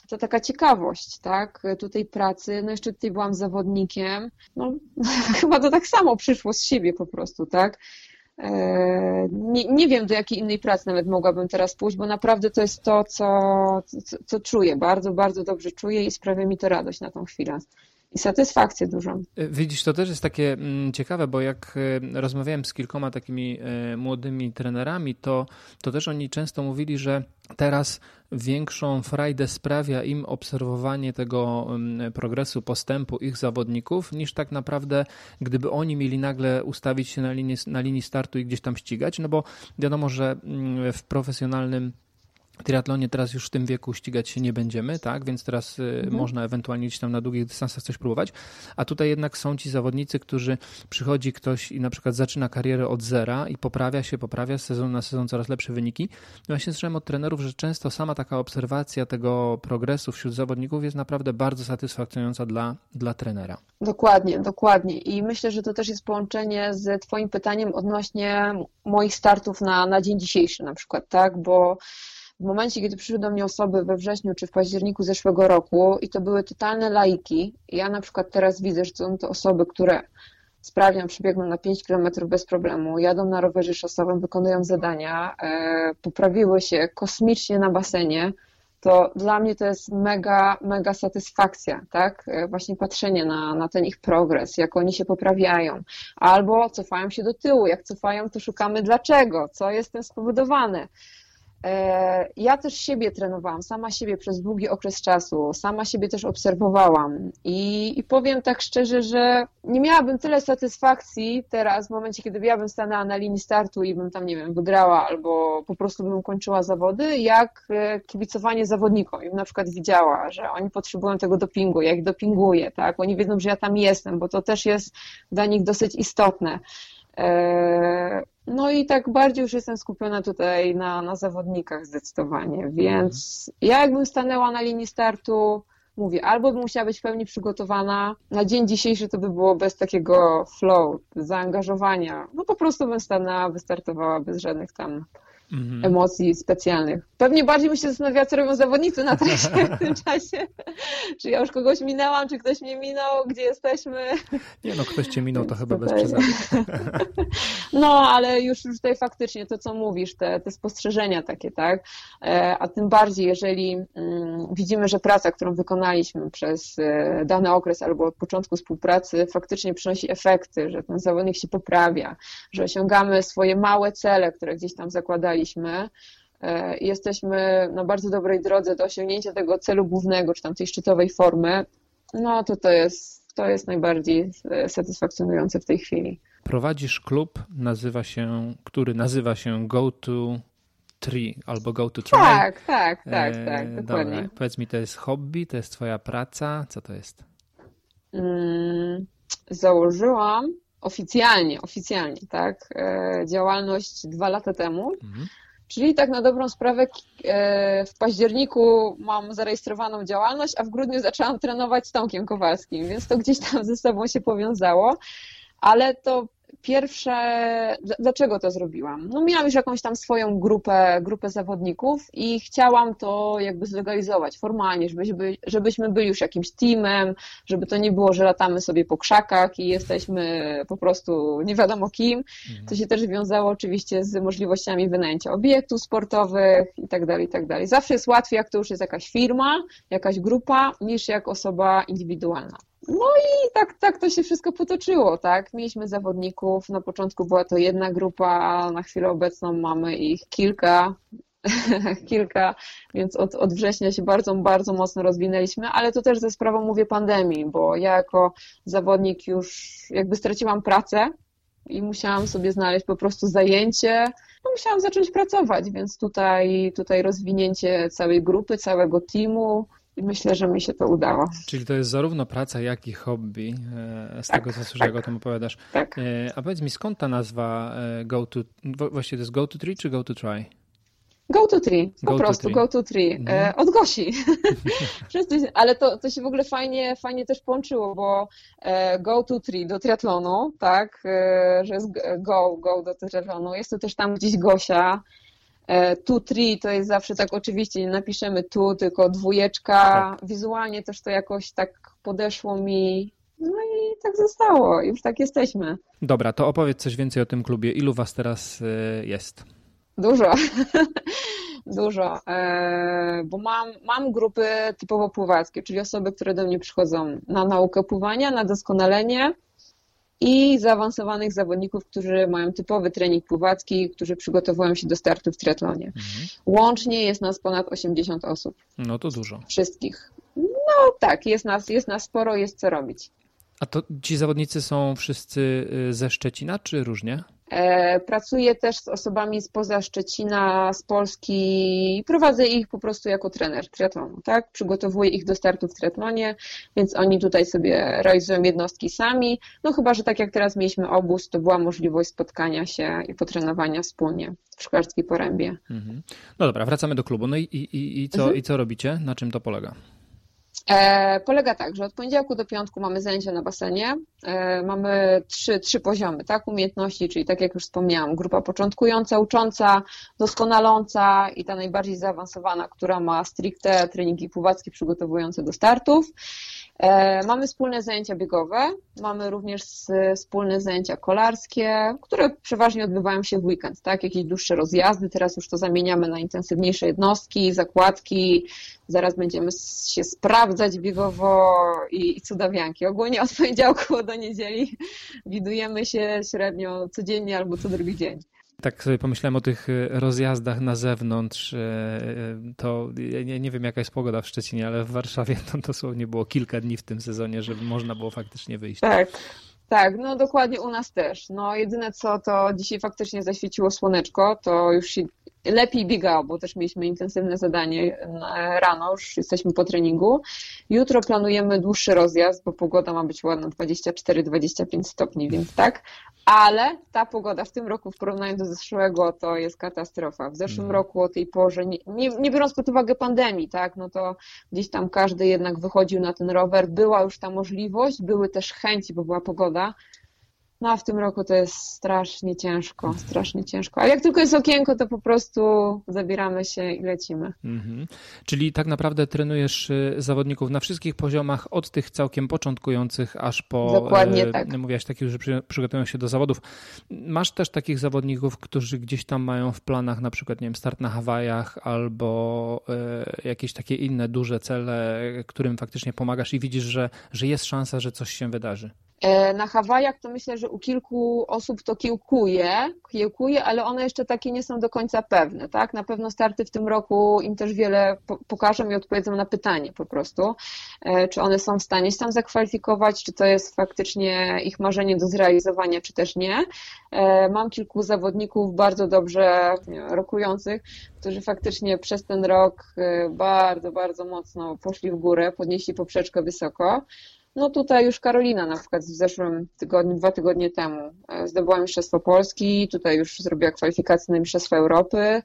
to taka ciekawość, tak, tutaj pracy, no jeszcze tutaj byłam zawodnikiem, no chyba to tak samo przyszło z siebie po prostu, tak. E, nie, nie wiem, do jakiej innej pracy nawet mogłabym teraz pójść, bo naprawdę to jest to, co, co, co czuję, bardzo, bardzo dobrze czuję i sprawia mi to radość na tą chwilę i satysfakcję dużą. E, widzisz, to też jest takie mm, ciekawe, bo jak e, rozmawiałem z kilkoma takimi e, młodymi trenerami, to, to też oni często mówili, że teraz większą frajdę sprawia im obserwowanie tego mm, progresu, postępu ich zawodników, niż tak naprawdę, gdyby oni mieli nagle ustawić się na linii, na linii startu i gdzieś tam ścigać, no bo wiadomo, że mm, w profesjonalnym triatlonie teraz już w tym wieku ścigać się nie będziemy, tak? Więc teraz y, mhm. można ewentualnie gdzieś tam na długich dystansach coś próbować. A tutaj jednak są ci zawodnicy, którzy przychodzi ktoś i na przykład zaczyna karierę od zera i poprawia się, poprawia z sezonu na sezon coraz lepsze wyniki. No właśnie słyszałem od trenerów, że często sama taka obserwacja tego progresu wśród zawodników jest naprawdę bardzo satysfakcjonująca dla, dla trenera. Dokładnie, dokładnie. I myślę, że to też jest połączenie z Twoim pytaniem odnośnie moich startów na, na dzień dzisiejszy na przykład, tak? Bo w momencie, kiedy przyszły do mnie osoby we wrześniu czy w październiku zeszłego roku i to były totalne laiki, ja na przykład teraz widzę, że są to osoby, które sprawnie przebiegną na 5 km bez problemu, jadą na rowerze szosowym, wykonują zadania, e, poprawiły się kosmicznie na basenie, to dla mnie to jest mega, mega satysfakcja, tak? E, właśnie patrzenie na, na ten ich progres, jak oni się poprawiają. Albo cofają się do tyłu. Jak cofają, to szukamy dlaczego, co jest tym spowodowane. E, ja też siebie trenowałam, sama siebie przez długi okres czasu, sama siebie też obserwowałam i, i, powiem tak szczerze, że nie miałabym tyle satysfakcji teraz, w momencie, kiedy ja bym stanęła na linii startu i bym tam, nie wiem, wygrała albo po prostu bym kończyła zawody, jak e, kibicowanie zawodnikom. I na przykład widziała, że oni potrzebują tego dopingu, ja ich dopinguję, tak? Oni wiedzą, że ja tam jestem, bo to też jest dla nich dosyć istotne. No i tak bardziej już jestem skupiona tutaj na, na zawodnikach zdecydowanie, więc ja jakbym stanęła na linii startu, mówię, albo bym musiała być w pełni przygotowana, na dzień dzisiejszy to by było bez takiego flow, zaangażowania, no po prostu bym stanęła, wystartowała bez żadnych tam mhm. emocji specjalnych. Pewnie bardziej bym się zastanawiała, co robią zawodnicy na trasie w tym czasie. czy ja już kogoś minęłam, czy ktoś mnie minął, gdzie jesteśmy. Nie no, ktoś cię minął, to chyba bez przesady. no, ale już, już tutaj faktycznie to, co mówisz, te, te spostrzeżenia takie, tak? E, a tym bardziej, jeżeli mm, widzimy, że praca, którą wykonaliśmy przez e, dany okres albo od początku współpracy faktycznie przynosi efekty, że ten zawodnik się poprawia, że osiągamy swoje małe cele, które gdzieś tam zakładaliśmy, E, jesteśmy na bardzo dobrej drodze do osiągnięcia tego celu głównego, czy tam tej szczytowej formy, no to to jest, to jest najbardziej e, satysfakcjonujące w tej chwili. Prowadzisz klub, nazywa się, który nazywa się Go to Tree albo Go to Try. Tak, tak, tak, e, tak, dokładnie. Dobra. Powiedz mi, to jest hobby, to jest twoja praca, co to jest? Mm, założyłam oficjalnie, oficjalnie, tak, działalność dwa lata temu. Mhm. Czyli tak na dobrą sprawę e, w październiku mam zarejestrowaną działalność, a w grudniu zaczęłam trenować z Tomkiem Kowalskim, więc to gdzieś tam ze sobą się powiązało, ale to Pierwsze, dlaczego to zrobiłam? No miałam już jakąś tam swoją grupę, grupę zawodników i chciałam to jakby zlegalizować formalnie, żebyśmy, żebyśmy byli już jakimś teamem, żeby to nie było, że latamy sobie po krzakach i jesteśmy po prostu nie wiadomo kim. Mhm. To się też wiązało oczywiście z możliwościami wynajęcia obiektów sportowych i tak dalej, i tak dalej. Zawsze jest łatwiej, jak to już jest jakaś firma, jakaś grupa, niż jak osoba indywidualna. No i tak, tak to się wszystko potoczyło, tak? Mieliśmy zawodników, na początku była to jedna grupa, na chwilę obecną mamy ich kilka, kilka, więc od, od września się bardzo, bardzo mocno rozwinęliśmy, ale to też ze sprawą, mówię, pandemii, bo ja jako zawodnik już jakby straciłam pracę i musiałam sobie znaleźć po prostu zajęcie, no musiałam zacząć pracować, więc tutaj, tutaj rozwinięcie całej grupy, całego teamu, i myślę, że mi się to udało. Czyli to jest zarówno praca, jak i hobby, e, z tak, tego co słyszę, tak, jak o tym opowiadasz. Tak. E, a powiedz mi, skąd ta nazwa e, Go to, właściwie to jest Go to Tree czy Go to Try? Go to Tree, po go prostu, to go to Tree, mhm. od Gosi. Ale to, to się w ogóle fajnie, fajnie też połączyło, bo go to Tree do triatlonu, tak, że jest go, go do triatlonu, jest to też tam gdzieś Gosia, E, tu tri to jest zawsze tak oczywiście, nie napiszemy tu, tylko dwójeczka. Tak. Wizualnie też to jakoś tak podeszło mi. No i tak zostało, już tak jesteśmy. Dobra, to opowiedz coś więcej o tym klubie. Ilu was teraz e, jest? Dużo. Dużo, e, bo mam, mam grupy typowo pływackie, czyli osoby, które do mnie przychodzą na naukę pływania, na doskonalenie, i zaawansowanych zawodników, którzy mają typowy trening pływacki, którzy przygotowują się do startu w triatlonie. Mhm. Łącznie jest nas ponad 80 osób. No to dużo. Wszystkich. No tak, jest nas, jest nas sporo, jest co robić. A to ci zawodnicy są wszyscy y, ze Szczecina, czy różnie? E, pracuję też z osobami spoza Szczecina, z Polski i prowadzę ich po prostu jako trener triatlonu, tak? Przygotowuję ich do startu w triatlonie, więc oni tutaj sobie realizują jednostki sami. No chyba, że tak jak teraz mieliśmy obóz, to była możliwość spotkania się i potrenowania wspólnie w Szklarskiej Porębie. Mhm. No dobra, wracamy do klubu. No i, i, i, co, mhm. i co robicie? Na czym to polega? E, polega tak, że od poniedziałku do piątku mamy zajęcia na basenie. E, mamy trzy, trzy poziomy, tak? Umiejętności, czyli tak jak już wspomniałam, grupa początkująca, ucząca, doskonaląca i ta najbardziej zaawansowana, która ma stricte treningi pływackie przygotowujące do startów. E, mamy wspólne zajęcia biegowe, mamy również wspólne zajęcia kolarskie, które przeważnie odbywają się w weekend, tak? Jakieś dłuższe rozjazdy, teraz już to zamieniamy na intensywniejsze jednostki, zakładki, zaraz będziemy się sprawdzać biegowo i, cudawianki. Ogólnie od poniedziałku do niedzieli widujemy się średnio codziennie albo co drugi dzień. Tak sobie pomyślałem o tych e, rozjazdach na zewnątrz. E, e, to ja nie wiem, jaka jest pogoda w Szczecinie, ale w Warszawie to dosłownie było kilka dni w tym sezonie, żeby można było faktycznie wyjść. Tak. Tak, no dokładnie u nas też. No jedyne co, to dzisiaj faktycznie zaświeciło słoneczko, to już się lepiej biegało, bo też mieliśmy intensywne zadanie rano, już jesteśmy po treningu. Jutro planujemy dłuższy rozjazd, bo pogoda ma być ładna 24-25 stopni, więc tak, ale ta pogoda w tym roku w porównaniu do zeszłego to jest katastrofa. W zeszłym mm. roku o tej porze, nie, nie, nie, biorąc pod uwagę pandemii, tak, no to gdzieś tam każdy jednak wychodził na ten rower, była już ta możliwość, były też chęci, bo była pogoda, no a w tym roku to jest strasznie ciężko, strasznie ciężko. A jak tylko jest okienko, to po prostu zabieramy się i lecimy. Mhm. Czyli tak naprawdę trenujesz y, zawodników na wszystkich poziomach, od tych całkiem początkujących, aż po. Dokładnie tak. Mówiłaś takich, że przygotowują się do zawodów. Masz też takich zawodników, którzy gdzieś tam mają w planach na przykład, nie wiem, start na Hawajach albo y, jakieś takie inne duże cele, którym faktycznie pomagasz i widzisz, że, że jest szansa, że coś się wydarzy. E, na Hawajach to myślę, że u kilku osób to kiełkuje, kiełkuje, ale one jeszcze takie nie są do końca pewne, tak? Na pewno starty w tym roku im też wiele pokażą i odpowiedzą na pytanie po prostu, e, czy one są w stanie się tam zakwalifikować, czy to jest faktycznie ich marzenie do zrealizowania, czy też nie. E, mam kilku zawodników bardzo dobrze rokujących, którzy faktycznie przez ten rok bardzo, bardzo mocno poszli w górę, podnieśli poprzeczkę wysoko. No tutaj już Karolina na przykład w zeszłym tygodniu, dwa tygodnie temu e, zdobyła Mistrzostwo Polski, tutaj już zrobiła kwalifikację na Mistrzostwo Europy.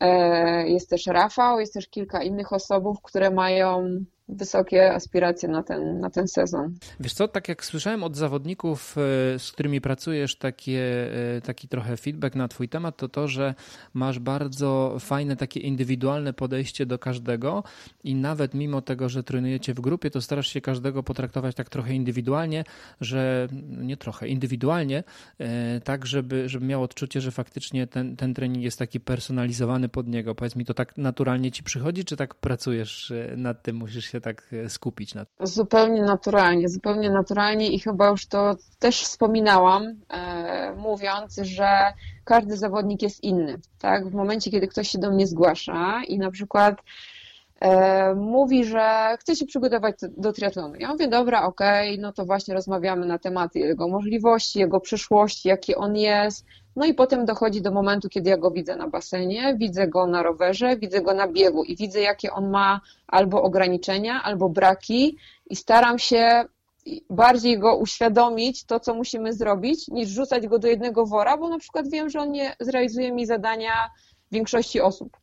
E, jest też Rafał, jest też kilka innych osobów, które mają wysokie aspiracje na ten, na ten sezon. Wiesz co, tak jak słyszałem od zawodników, e, z którymi pracujesz, takie, e, taki trochę feedback na twój temat, to to, że masz bardzo fajne takie indywidualne podejście do każdego i nawet mimo tego, że trenujecie w grupie, to starasz się każdego potraktować tak trochę indywidualnie, że nie trochę, indywidualnie, e, tak żeby, żeby miał odczucie, że faktycznie ten, ten trening jest taki personalizowany pod niego. Powiedz mi, to tak naturalnie ci przychodzi, czy tak pracujesz nad tym, musisz się się tak e, skupić na tym? Zupełnie naturalnie, zupełnie naturalnie i chyba już to też wspominałam, e, mówiąc, że każdy zawodnik jest inny. Tak? W momencie, kiedy ktoś się do mnie zgłasza i na przykład mówi, że chce się przygotować do triatlonu. Ja mówię, dobra, okej, okay, no to właśnie rozmawiamy na tematy jego możliwości, jego przyszłości, jaki on jest, no i potem dochodzi do momentu, kiedy ja go widzę na basenie, widzę go na rowerze, widzę go na biegu i widzę, jakie on ma albo ograniczenia, albo braki i staram się bardziej go uświadomić to, co musimy zrobić, niż rzucać go do jednego wora, bo na przykład wiem, że on nie zrealizuje mi zadania większości osób.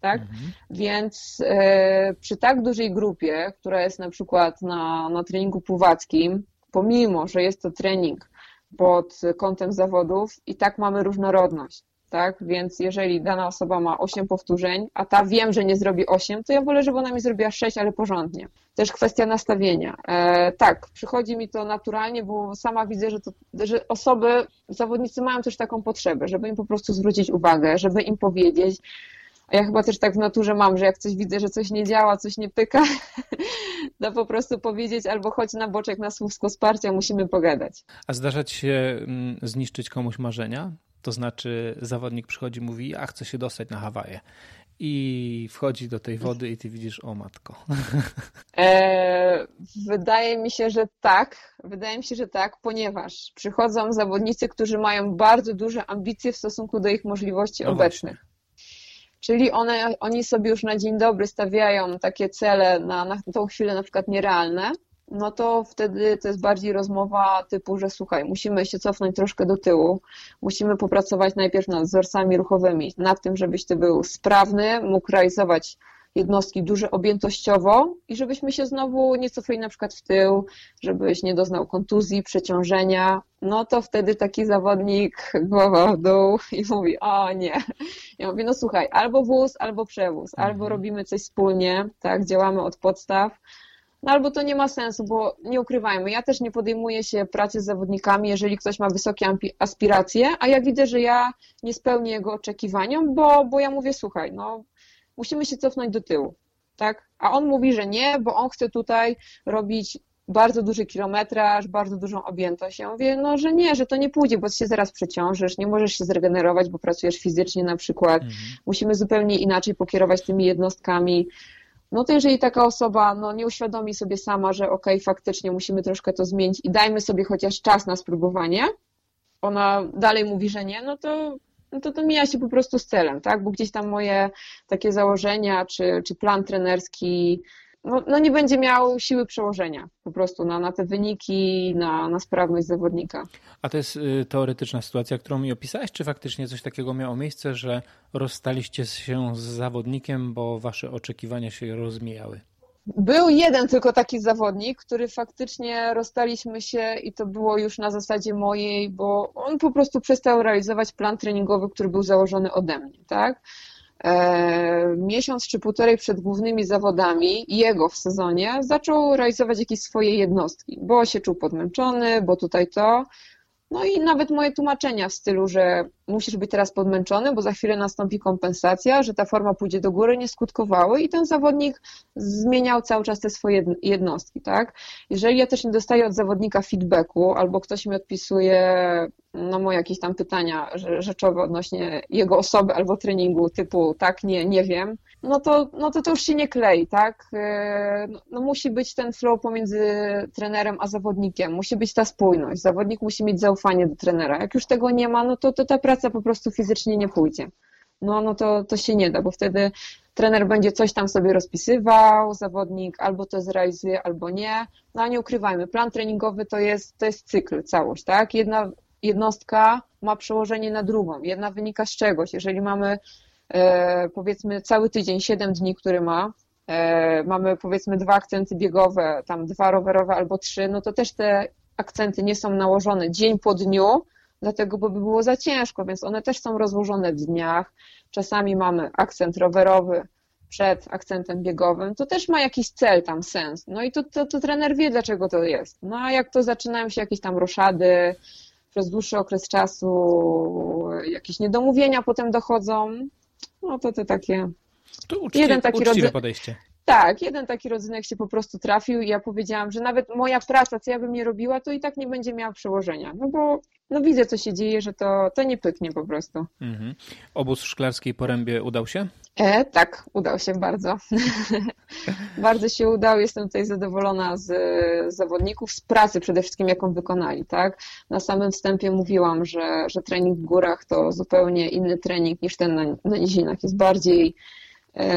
Tak? Mhm. Więc e, przy tak dużej grupie, która jest na przykład na, na treningu pływackim, pomimo, że jest to trening pod kątem zawodów i tak mamy różnorodność. Tak, więc jeżeli dana osoba ma 8 powtórzeń, a ta wiem, że nie zrobi 8, to ja wolę, żeby ona mi zrobiła 6, ale porządnie. Też kwestia nastawienia. E, tak, przychodzi mi to naturalnie, bo sama widzę, że, to, że osoby, zawodnicy mają też taką potrzebę, żeby im po prostu zwrócić uwagę, żeby im powiedzieć, a ja chyba też tak w naturze mam, że jak coś widzę, że coś nie działa, coś nie pyka, to po prostu powiedzieć albo chodź na boczek na słówko wsparcia, musimy pogadać. A zdarza ci się mm, zniszczyć komuś marzenia? To znaczy zawodnik przychodzi i mówi, a chce się dostać na Hawaje. I wchodzi do tej wody i ty widzisz, o matko. E, wydaje mi się, że tak. Wydaje mi się, że tak, ponieważ przychodzą zawodnicy, którzy mają bardzo duże ambicje w stosunku do ich możliwości no obecnych. Czyli one, oni sobie już na dzień dobry stawiają takie cele na, na tą chwilę na przykład nierealne, no to wtedy to jest bardziej rozmowa typu, że słuchaj, musimy się cofnąć troszkę do tyłu, musimy popracować najpierw nad wzorcami ruchowymi, nad tym, żebyś ty był sprawny, mógł realizować jednostki duże objętościowo i żebyśmy się znowu nie cofali na przykład w tył, żebyś nie doznał kontuzji, przeciążenia, no to wtedy taki zawodnik głowa w dół i mówi, o nie. Ja mówię, no słuchaj, albo wóz, albo przewóz, albo mhm. robimy coś wspólnie, tak, działamy od podstaw, No albo to nie ma sensu, bo nie ukrywajmy, ja też nie podejmuję się pracy z zawodnikami, jeżeli ktoś ma wysokie aspiracje, a ja widzę, że ja nie spełnię jego oczekiwaniom, bo, bo ja mówię, słuchaj, no musimy się cofnąć do tyłu, tak? A on mówi, że nie, bo on chce tutaj robić bardzo duży kilometraż, bardzo dużą objętość. Ja mówię, no, że nie, że to nie pójdzie, bo się zaraz przeciążysz, nie możesz się zregenerować, bo pracujesz fizycznie na przykład. Mhm. Musimy zupełnie inaczej pokierować tymi jednostkami. No to jeżeli taka osoba no, nie uświadomi sobie sama, że okej, okay, faktycznie musimy troszkę to zmienić i dajmy sobie chociaż czas na spróbowanie, ona dalej mówi, że nie, no to no to to mija się po prostu z celem, tak? Bo gdzieś tam moje takie założenia czy, czy plan trenerski no, no nie będzie miał siły przełożenia po prostu na, na te wyniki, na, na sprawność zawodnika. A to jest y, teoretyczna sytuacja, którą mi opisałeś, czy faktycznie coś takiego miało miejsce, że rozstaliście się z zawodnikiem, bo wasze oczekiwania się rozmijały? Był jeden tylko taki zawodnik, który faktycznie rozstaliśmy się i to było już na zasadzie mojej, bo on po prostu przestał realizować plan treningowy, który był założony ode mnie, tak? E, miesiąc czy półtorej przed głównymi zawodami jego w sezonie zaczął realizować jakieś swoje jednostki, bo się czuł podmęczony, bo tutaj to. No i nawet moje tłumaczenia w stylu, że musisz być teraz podmęczony, bo za chwilę nastąpi kompensacja, że ta forma pójdzie do góry, nie skutkowały i ten zawodnik zmieniał cały czas te swoje jednostki, tak? Jeżeli ja też nie dostaję od zawodnika feedbacku albo ktoś mi odpisuje no, moje jakieś tam pytania rzeczowe odnośnie jego osoby albo treningu typu tak, nie, nie wiem, no to, no to to już się nie klei, tak? E, no, no, musi być ten flow pomiędzy trenerem a zawodnikiem, musi być ta spójność, zawodnik musi mieć zaufanie do trenera. Jak już tego nie ma, no to, to ta praca po prostu fizycznie nie pójdzie. No, no to, to się nie da, bo wtedy trener będzie coś tam sobie rozpisywał, zawodnik albo to zrealizuje, albo nie. No a nie ukrywajmy, plan treningowy to jest, to jest cykl, całość, tak? Jedna jednostka ma przełożenie na drugą, jedna wynika z czegoś. Jeżeli mamy E, powiedzmy cały tydzień, 7 dni, który ma, e, mamy powiedzmy dwa akcenty biegowe, tam dwa rowerowe albo trzy, no to też te akcenty nie są nałożone dzień po dniu, dlatego bo by było za ciężko, więc one też są rozłożone w dniach. Czasami mamy akcent rowerowy przed akcentem biegowym, to też ma jakiś cel tam, sens. No i to, to, to trener wie, dlaczego to jest. No a jak to zaczynają się jakieś tam roszady, przez dłuższy okres czasu jakieś niedomówienia potem dochodzą, no to te takie... To uczciwe, jeden taki rodzaj... podejście. Tak, jeden taki rodzynek się po prostu trafił i ja powiedziałam, że nawet moja praca, co ja bym nie robiła, to i tak nie będzie miała przełożenia. No bo no widzę, co się dzieje, że to, to nie pyknie po prostu. Mhm. Obóz w Szklarskiej Porębie udał się? E, tak, udał się bardzo. bardzo się udał. Jestem tutaj zadowolona z, z zawodników, z pracy przede wszystkim, jaką wykonali. Tak? Na samym wstępie mówiłam, że, że trening w górach to zupełnie inny trening niż ten na, na nizinach. Jest bardziej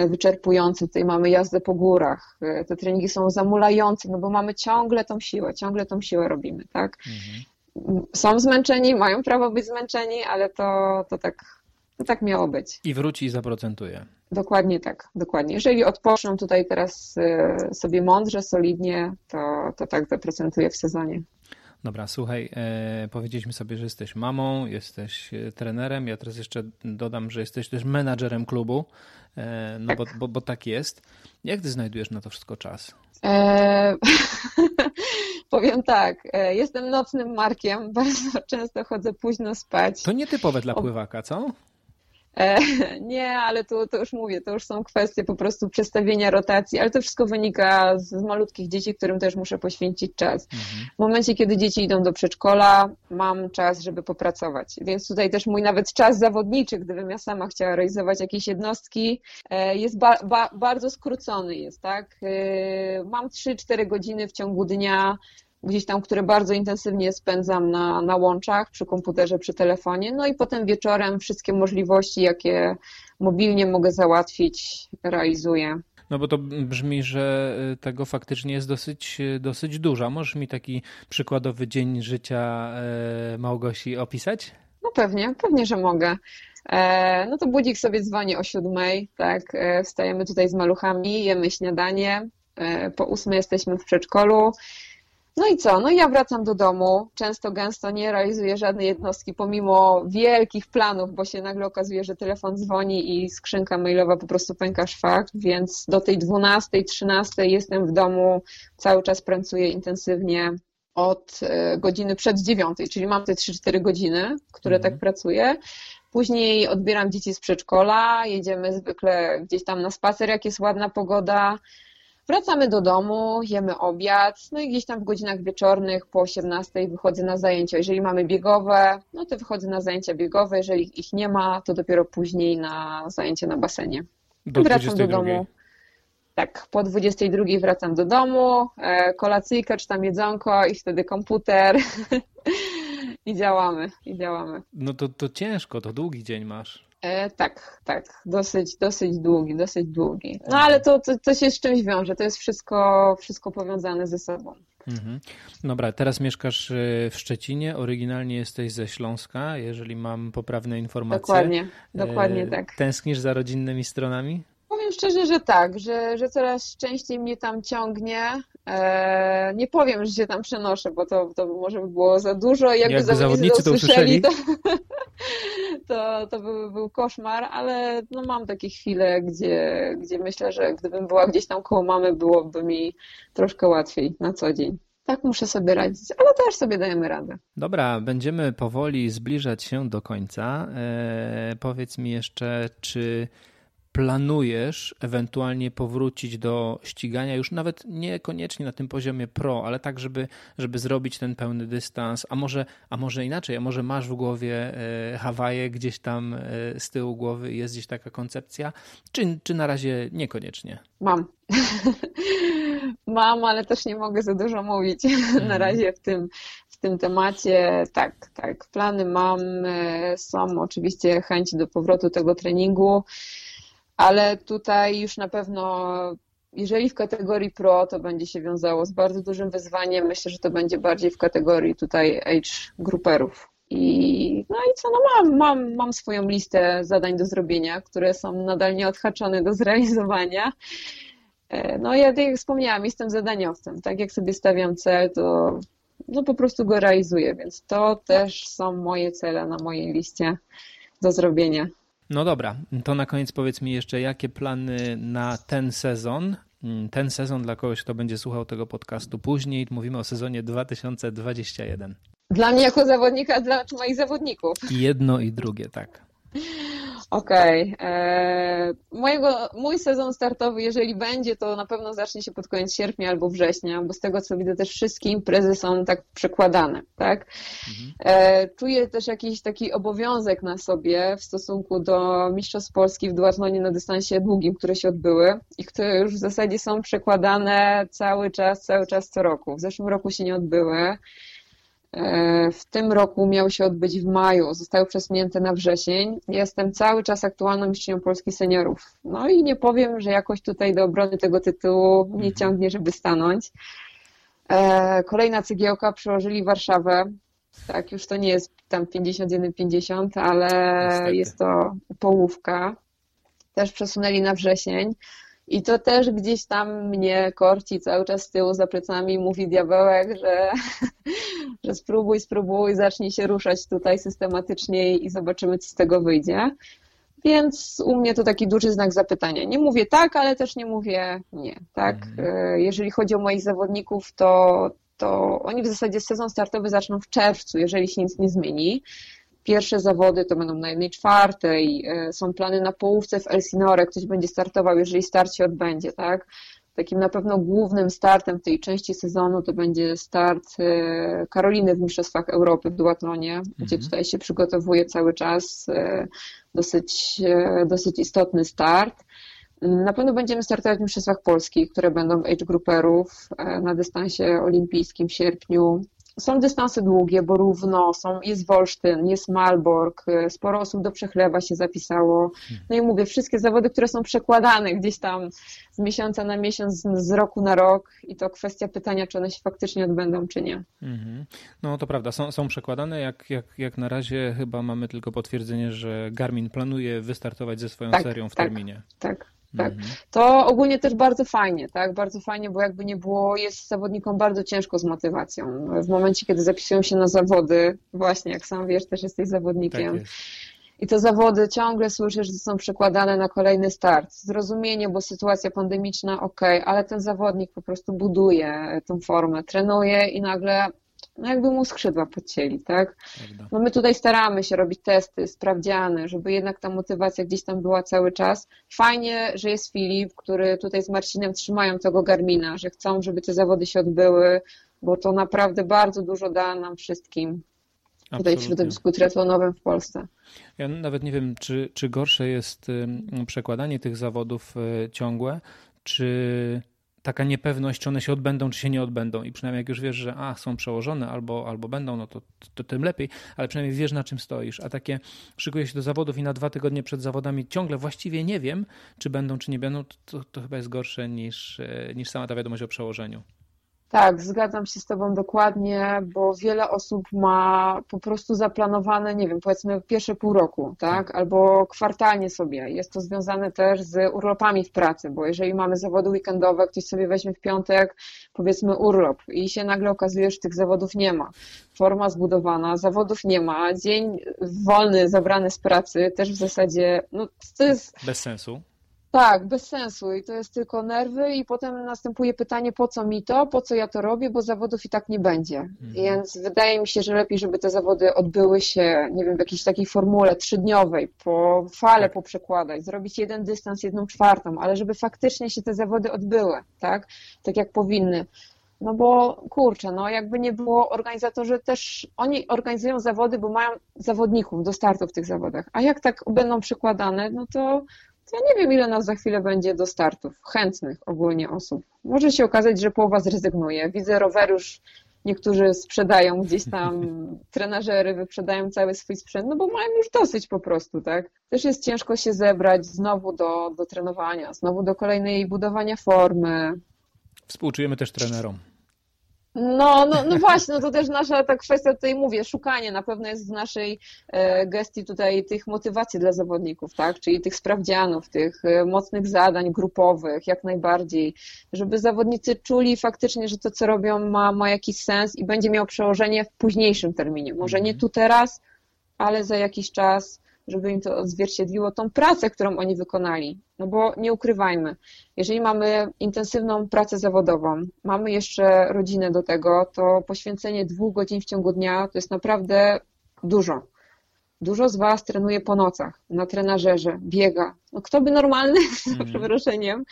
wyczerpujący. Tutaj mamy jazdę po górach. E, te treningi są zamulające, no bo mamy ciągle tą siłę, ciągle tą siłę robimy, tak? Mhm są zmęczeni, mają prawo być zmęczeni, ale to, to, tak, to tak miało być. I wróci i zaprocentuje. Dokładnie tak, dokładnie. Jeżeli odpoczną tutaj teraz y, sobie mądrze, solidnie, to, to tak zaprocentuje w sezonie. Dobra, słuchaj, e, powiedzieliśmy sobie, że jesteś mamą, jesteś e, trenerem. Ja teraz jeszcze dodam, że jesteś też menadżerem klubu, e, no. Bo, bo, bo tak jest. Jak ty znajdujesz na to wszystko czas? E... Powiem tak, e, jestem nocnym markiem, bardzo często chodzę późno spać. To nietypowe dla pływaka, co? E, nie, ale to, to już mówię, to już są kwestie po prostu przestawienia rotacji, ale to wszystko wynika z, malutkich dzieci, którym też muszę poświęcić czas. Mhm. W momencie, kiedy dzieci idą do przedszkola, mam czas, żeby popracować. Więc tutaj też mój nawet czas zawodniczy, gdybym ja sama chciała realizować jakieś jednostki, e, jest ba, ba, bardzo skrócony jest, tak? E, mam 3-4 godziny w ciągu dnia, gdzieś tam, które bardzo intensywnie spędzam na, na łączach, przy komputerze, przy telefonie, no i potem wieczorem wszystkie możliwości, jakie mobilnie mogę załatwić, realizuję. No bo to brzmi, że y, tego faktycznie jest dosyć, y, dosyć dużo. Możesz mi taki przykładowy dzień życia y, Małgosi opisać? No pewnie, pewnie, że mogę. E, no to budzik sobie dzwoni o siódmej, tak, e, wstajemy tutaj z maluchami, jemy śniadanie, e, po ósmej jesteśmy w przedszkolu, No i co? No i ja wracam do domu. Często, gęsto nie realizuję żadnej jednostki, pomimo wielkich planów, bo się nagle okazuje, że telefon dzwoni i skrzynka mailowa po prostu pęka szwach, więc do tej 12, 13 jestem w domu, cały czas pracuję intensywnie od e, godziny przed dziewiątej, czyli mam te 3-4 godziny, które mhm. tak pracuję. Później odbieram dzieci z przedszkola, jedziemy zwykle gdzieś tam na spacer, jak jest ładna pogoda. Wracamy do domu, jemy obiad, no i gdzieś tam w godzinach wieczornych po 18 wychodzę na zajęcia. Jeżeli mamy biegowe, no to wychodzę na zajęcia biegowe, jeżeli ich nie ma, to dopiero później na zajęcia na basenie. Do wracam do domu. Tak, po 22 wracam do domu, e, kolacyjka czy tam jedzonko i wtedy komputer i działamy, i działamy. No to, to ciężko, to długi dzień masz. E, tak, tak, dosyć, dosyć długi, dosyć długi. No ale to, to, to się z czymś wiąże, to jest wszystko, wszystko powiązane ze sobą. Mhm. Dobra, teraz mieszkasz e, w Szczecinie, oryginalnie jesteś ze Śląska, jeżeli mam poprawne informacje. Dokładnie, dokładnie e, tak. Tęsknisz za rodzinnymi stronami? Powiem szczerze, że tak, że, że coraz częściej mnie tam ciągnie. E, nie powiem, że się tam przenoszę, bo to, to może by było za dużo. Jakby, Jakby zawodnicy to usłyszeli, to, to, to by był koszmar, ale no mam takie chwile, gdzie, gdzie myślę, że gdybym była gdzieś tam koło mamy, byłoby mi troszkę łatwiej na co dzień. Tak muszę sobie radzić, ale też sobie dajemy radę. Dobra, będziemy powoli zbliżać się do końca. E, powiedz mi jeszcze, czy planujesz ewentualnie powrócić do ścigania, już nawet niekoniecznie na tym poziomie pro, ale tak, żeby, żeby zrobić ten pełny dystans, a może, a może inaczej, a może masz w głowie e, Hawaje gdzieś tam e, z tyłu głowy jest gdzieś taka koncepcja, czy, czy na razie niekoniecznie? Mam. Mam, ale też nie mogę za dużo mówić na mhm. razie w tym, w tym temacie. Tak, tak, plany mam, e, są oczywiście chęć do powrotu tego treningu ale tutaj już na pewno jeżeli w kategorii pro to będzie się wiązało z bardzo dużym wyzwaniem, myślę, że to będzie bardziej w kategorii tutaj age gruperów. I, no i co, no mam, mam, mam swoją listę zadań do zrobienia, które są nadal nieodhaczone do zrealizowania. E, no ja tak jak wspomniałam, jestem zadaniowcem. Tak jak sobie stawiam cel, to no po prostu go realizuję, więc to też są moje cele na mojej liście do zrobienia. No dobra, to na koniec powiedz mi jeszcze, jakie plany na ten sezon? Mm, ten sezon dla kogoś, kto będzie słuchał tego podcastu później, mówimy o sezonie 2021. Dla mnie jako zawodnika, dla moich zawodników. Jedno i drugie, tak. Okej. Okay. E, mojego, mój sezon startowy, jeżeli będzie, to na pewno zacznie się pod koniec sierpnia albo września, bo z tego co widzę też wszystkie imprezy są tak przekładane, tak? Mhm. E, czuję też jakiś taki obowiązek na sobie w stosunku do Mistrzostw Polski w duatlonie na dystansie długim, które się odbyły i które już w zasadzie są przekładane cały czas, cały czas co roku. W zeszłym roku się nie odbyły. E, w tym roku miał się odbyć w maju, zostały przesunięte na wrzesień. Jestem cały czas aktualną mistrzynią Polski seniorów. No i nie powiem, że jakoś tutaj do obrony tego tytułu nie mhm. ciągnie, żeby stanąć. E, kolejna cegiełka przyłożyli Warszawę. Tak, już to nie jest tam 51-50, ale Niestety. jest to połówka. Też przesunęli na wrzesień. I to też gdzieś tam mnie korci cały czas z tyłu za plecami, mówi diabełek, że, że spróbuj, spróbuj, zacznij się ruszać tutaj systematycznie i zobaczymy, co z tego wyjdzie. Więc u mnie to taki duży znak zapytania. Nie mówię tak, ale też nie mówię nie. Tak? Mhm. E, jeżeli chodzi o moich zawodników, to, to oni w zasadzie sezon startowy zaczną w czerwcu, jeżeli się nic nie zmieni. Pierwsze zawody to będą na jednej czwartej, e, są plany na połówce w Elsinore, ktoś będzie startował, jeżeli start się odbędzie, tak? Takim na pewno głównym startem tej części sezonu to będzie start e, Karoliny w Mistrzostwach Europy w duatlonie, mhm. gdzie tutaj się przygotowuje cały czas e, dosyć, dosyć istotny start. Na pewno będziemy startować w Mistrzostwach Polskich, które będą age grouperów na dystansie olimpijskim w sierpniu. Są dystanse długie, bo równo, są, jest Wolsztyn, jest Malbork, sporo osób do Przechlewa się zapisało. No i mówię, wszystkie zawody, które są przekładane gdzieś tam z miesiąca na miesiąc, z roku na rok i to kwestia pytania, czy one się faktycznie odbędą, czy nie. Mhm. No to prawda, są, są przekładane. Jak, jak, jak na razie chyba mamy tylko potwierdzenie, że Garmin planuje wystartować ze swoją tak, serią w tak, terminie. Tak, tak. Mhm. To ogólnie też bardzo fajnie, tak, bardzo fajnie, bo jakby nie było, jest zawodnikom bardzo ciężko z motywacją. W momencie, kiedy zapisują się na zawody, właśnie jak sam wiesz, też jesteś zawodnikiem, tak jest. I te zawody ciągle słyszysz, że są przekładane na kolejny start. Zrozumienie, bo sytuacja pandemiczna, ok, ale ten zawodnik po prostu buduje tą formę, trenuje i nagle no jakby mu skrzydła podcięli, tak? No my tutaj staramy się robić testy, sprawdziany, żeby jednak ta motywacja gdzieś tam była cały czas. Fajnie, że jest Filip, który tutaj z Marcinem trzymają tego Garmina, że chcą, żeby te zawody się odbyły, bo to naprawdę bardzo dużo da nam wszystkim tutaj w środowisku triatlonowym w Polsce. Ja nawet nie wiem, czy, czy gorsze jest przekładanie tych zawodów e, ciągłe, czy taka niepewność, czy one się odbędą, czy się nie odbędą. I przynajmniej jak już wiesz, że a, są przełożone albo, albo będą, no to, to tym lepiej, ale przynajmniej wiesz, na czym stoisz. A takie szykuję się do zawodów i na dwa tygodnie przed zawodami ciągle właściwie nie wiem, czy będą, czy nie będą, to, to chyba jest gorsze niż, e, niż sama ta wiadomość o przełożeniu. Tak, zgadzam się z Tobą dokładnie, bo wiele osób ma po prostu zaplanowane, nie wiem, powiedzmy pierwsze pół roku, tak? tak? Albo kwartalnie sobie. Jest to związane też z urlopami w pracy, bo jeżeli mamy zawody weekendowe, ktoś sobie weźmie w piątek, powiedzmy urlop i się nagle okazuje, że tych zawodów nie ma. Forma zbudowana, zawodów nie ma, dzień wolny zabrany z pracy też w zasadzie, no to jest... Bez sensu. Tak, bez sensu i to jest tylko nerwy i potem następuje pytanie, po co mi to, po co ja to robię, bo zawodów i tak nie będzie. Mhm. Więc wydaje mi się, że lepiej, żeby te zawody odbyły się, nie wiem, w jakiejś takiej formule trzydniowej, po fale tak. poprzekładać, zrobić jeden dystans, jedną czwartą, ale żeby faktycznie się te zawody odbyły, tak? Tak jak powinny. No bo kurczę, no jakby nie było, organizatorzy też, oni organizują zawody, bo mają zawodników do startu w tych zawodach. A jak tak będą przykładane, no to ja nie wiem, ile nas za chwilę będzie do startów, chętnych ogólnie osób. Może się okazać, że połowa zrezygnuje. Widzę rowerusz, niektórzy sprzedają gdzieś tam, trenażery wyprzedają cały swój sprzęt, no bo mają już dosyć po prostu, tak? Też jest ciężko się zebrać znowu do, do trenowania, znowu do kolejnej budowania formy. Współczujemy też trenerom. No, no, no właśnie, no to też nasza ta kwestia tutaj mówię, szukanie na pewno jest w naszej e, gestii tutaj tych motywacji dla zawodników, tak? Czyli tych sprawdzianów, tych e, mocnych zadań grupowych, jak najbardziej, żeby zawodnicy czuli faktycznie, że to, co robią, ma, ma jakiś sens i będzie miało przełożenie w późniejszym terminie. Może nie tu teraz, ale za jakiś czas żeby im to odzwierciedliło tą pracę, którą oni wykonali. No bo nie ukrywajmy, jeżeli mamy intensywną pracę zawodową, mamy jeszcze rodzinę do tego, to poświęcenie dwóch godzin w ciągu dnia to jest naprawdę dużo. Dużo z Was trenuje po nocach, na trenażerze, biega. No kto by normalny, mm. za przeproszeniem,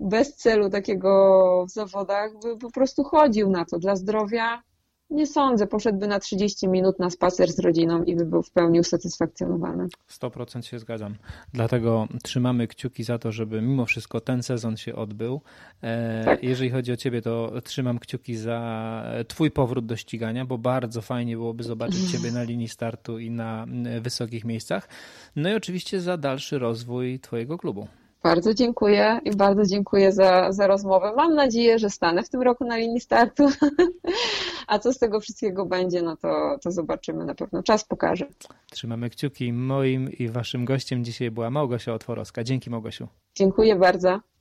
bez celu takiego w zawodach, by po prostu chodził na to dla zdrowia, nie sądzę, poszedłby na 30 minut na spacer z rodziną i by był w pełni usatysfakcjonowany. 100% się zgadzam. Dlatego trzymamy kciuki za to, żeby mimo wszystko ten sezon się odbył. E, tak. Jeżeli chodzi o ciebie, to trzymam kciuki za twój powrót do ścigania, bo bardzo fajnie byłoby zobaczyć ciebie na linii startu i na wysokich miejscach. No i oczywiście za dalszy rozwój twojego klubu. Bardzo dziękuję i bardzo dziękuję za, za rozmowę. Mam nadzieję, że stanę w tym roku na linii startu. A co z tego wszystkiego będzie, no to, to zobaczymy na pewno. Czas pokaże. Trzymamy kciuki. Moim i waszym gościem dzisiaj była Małgosia Otworowska. Dzięki Małgosiu. Dziękuję bardzo.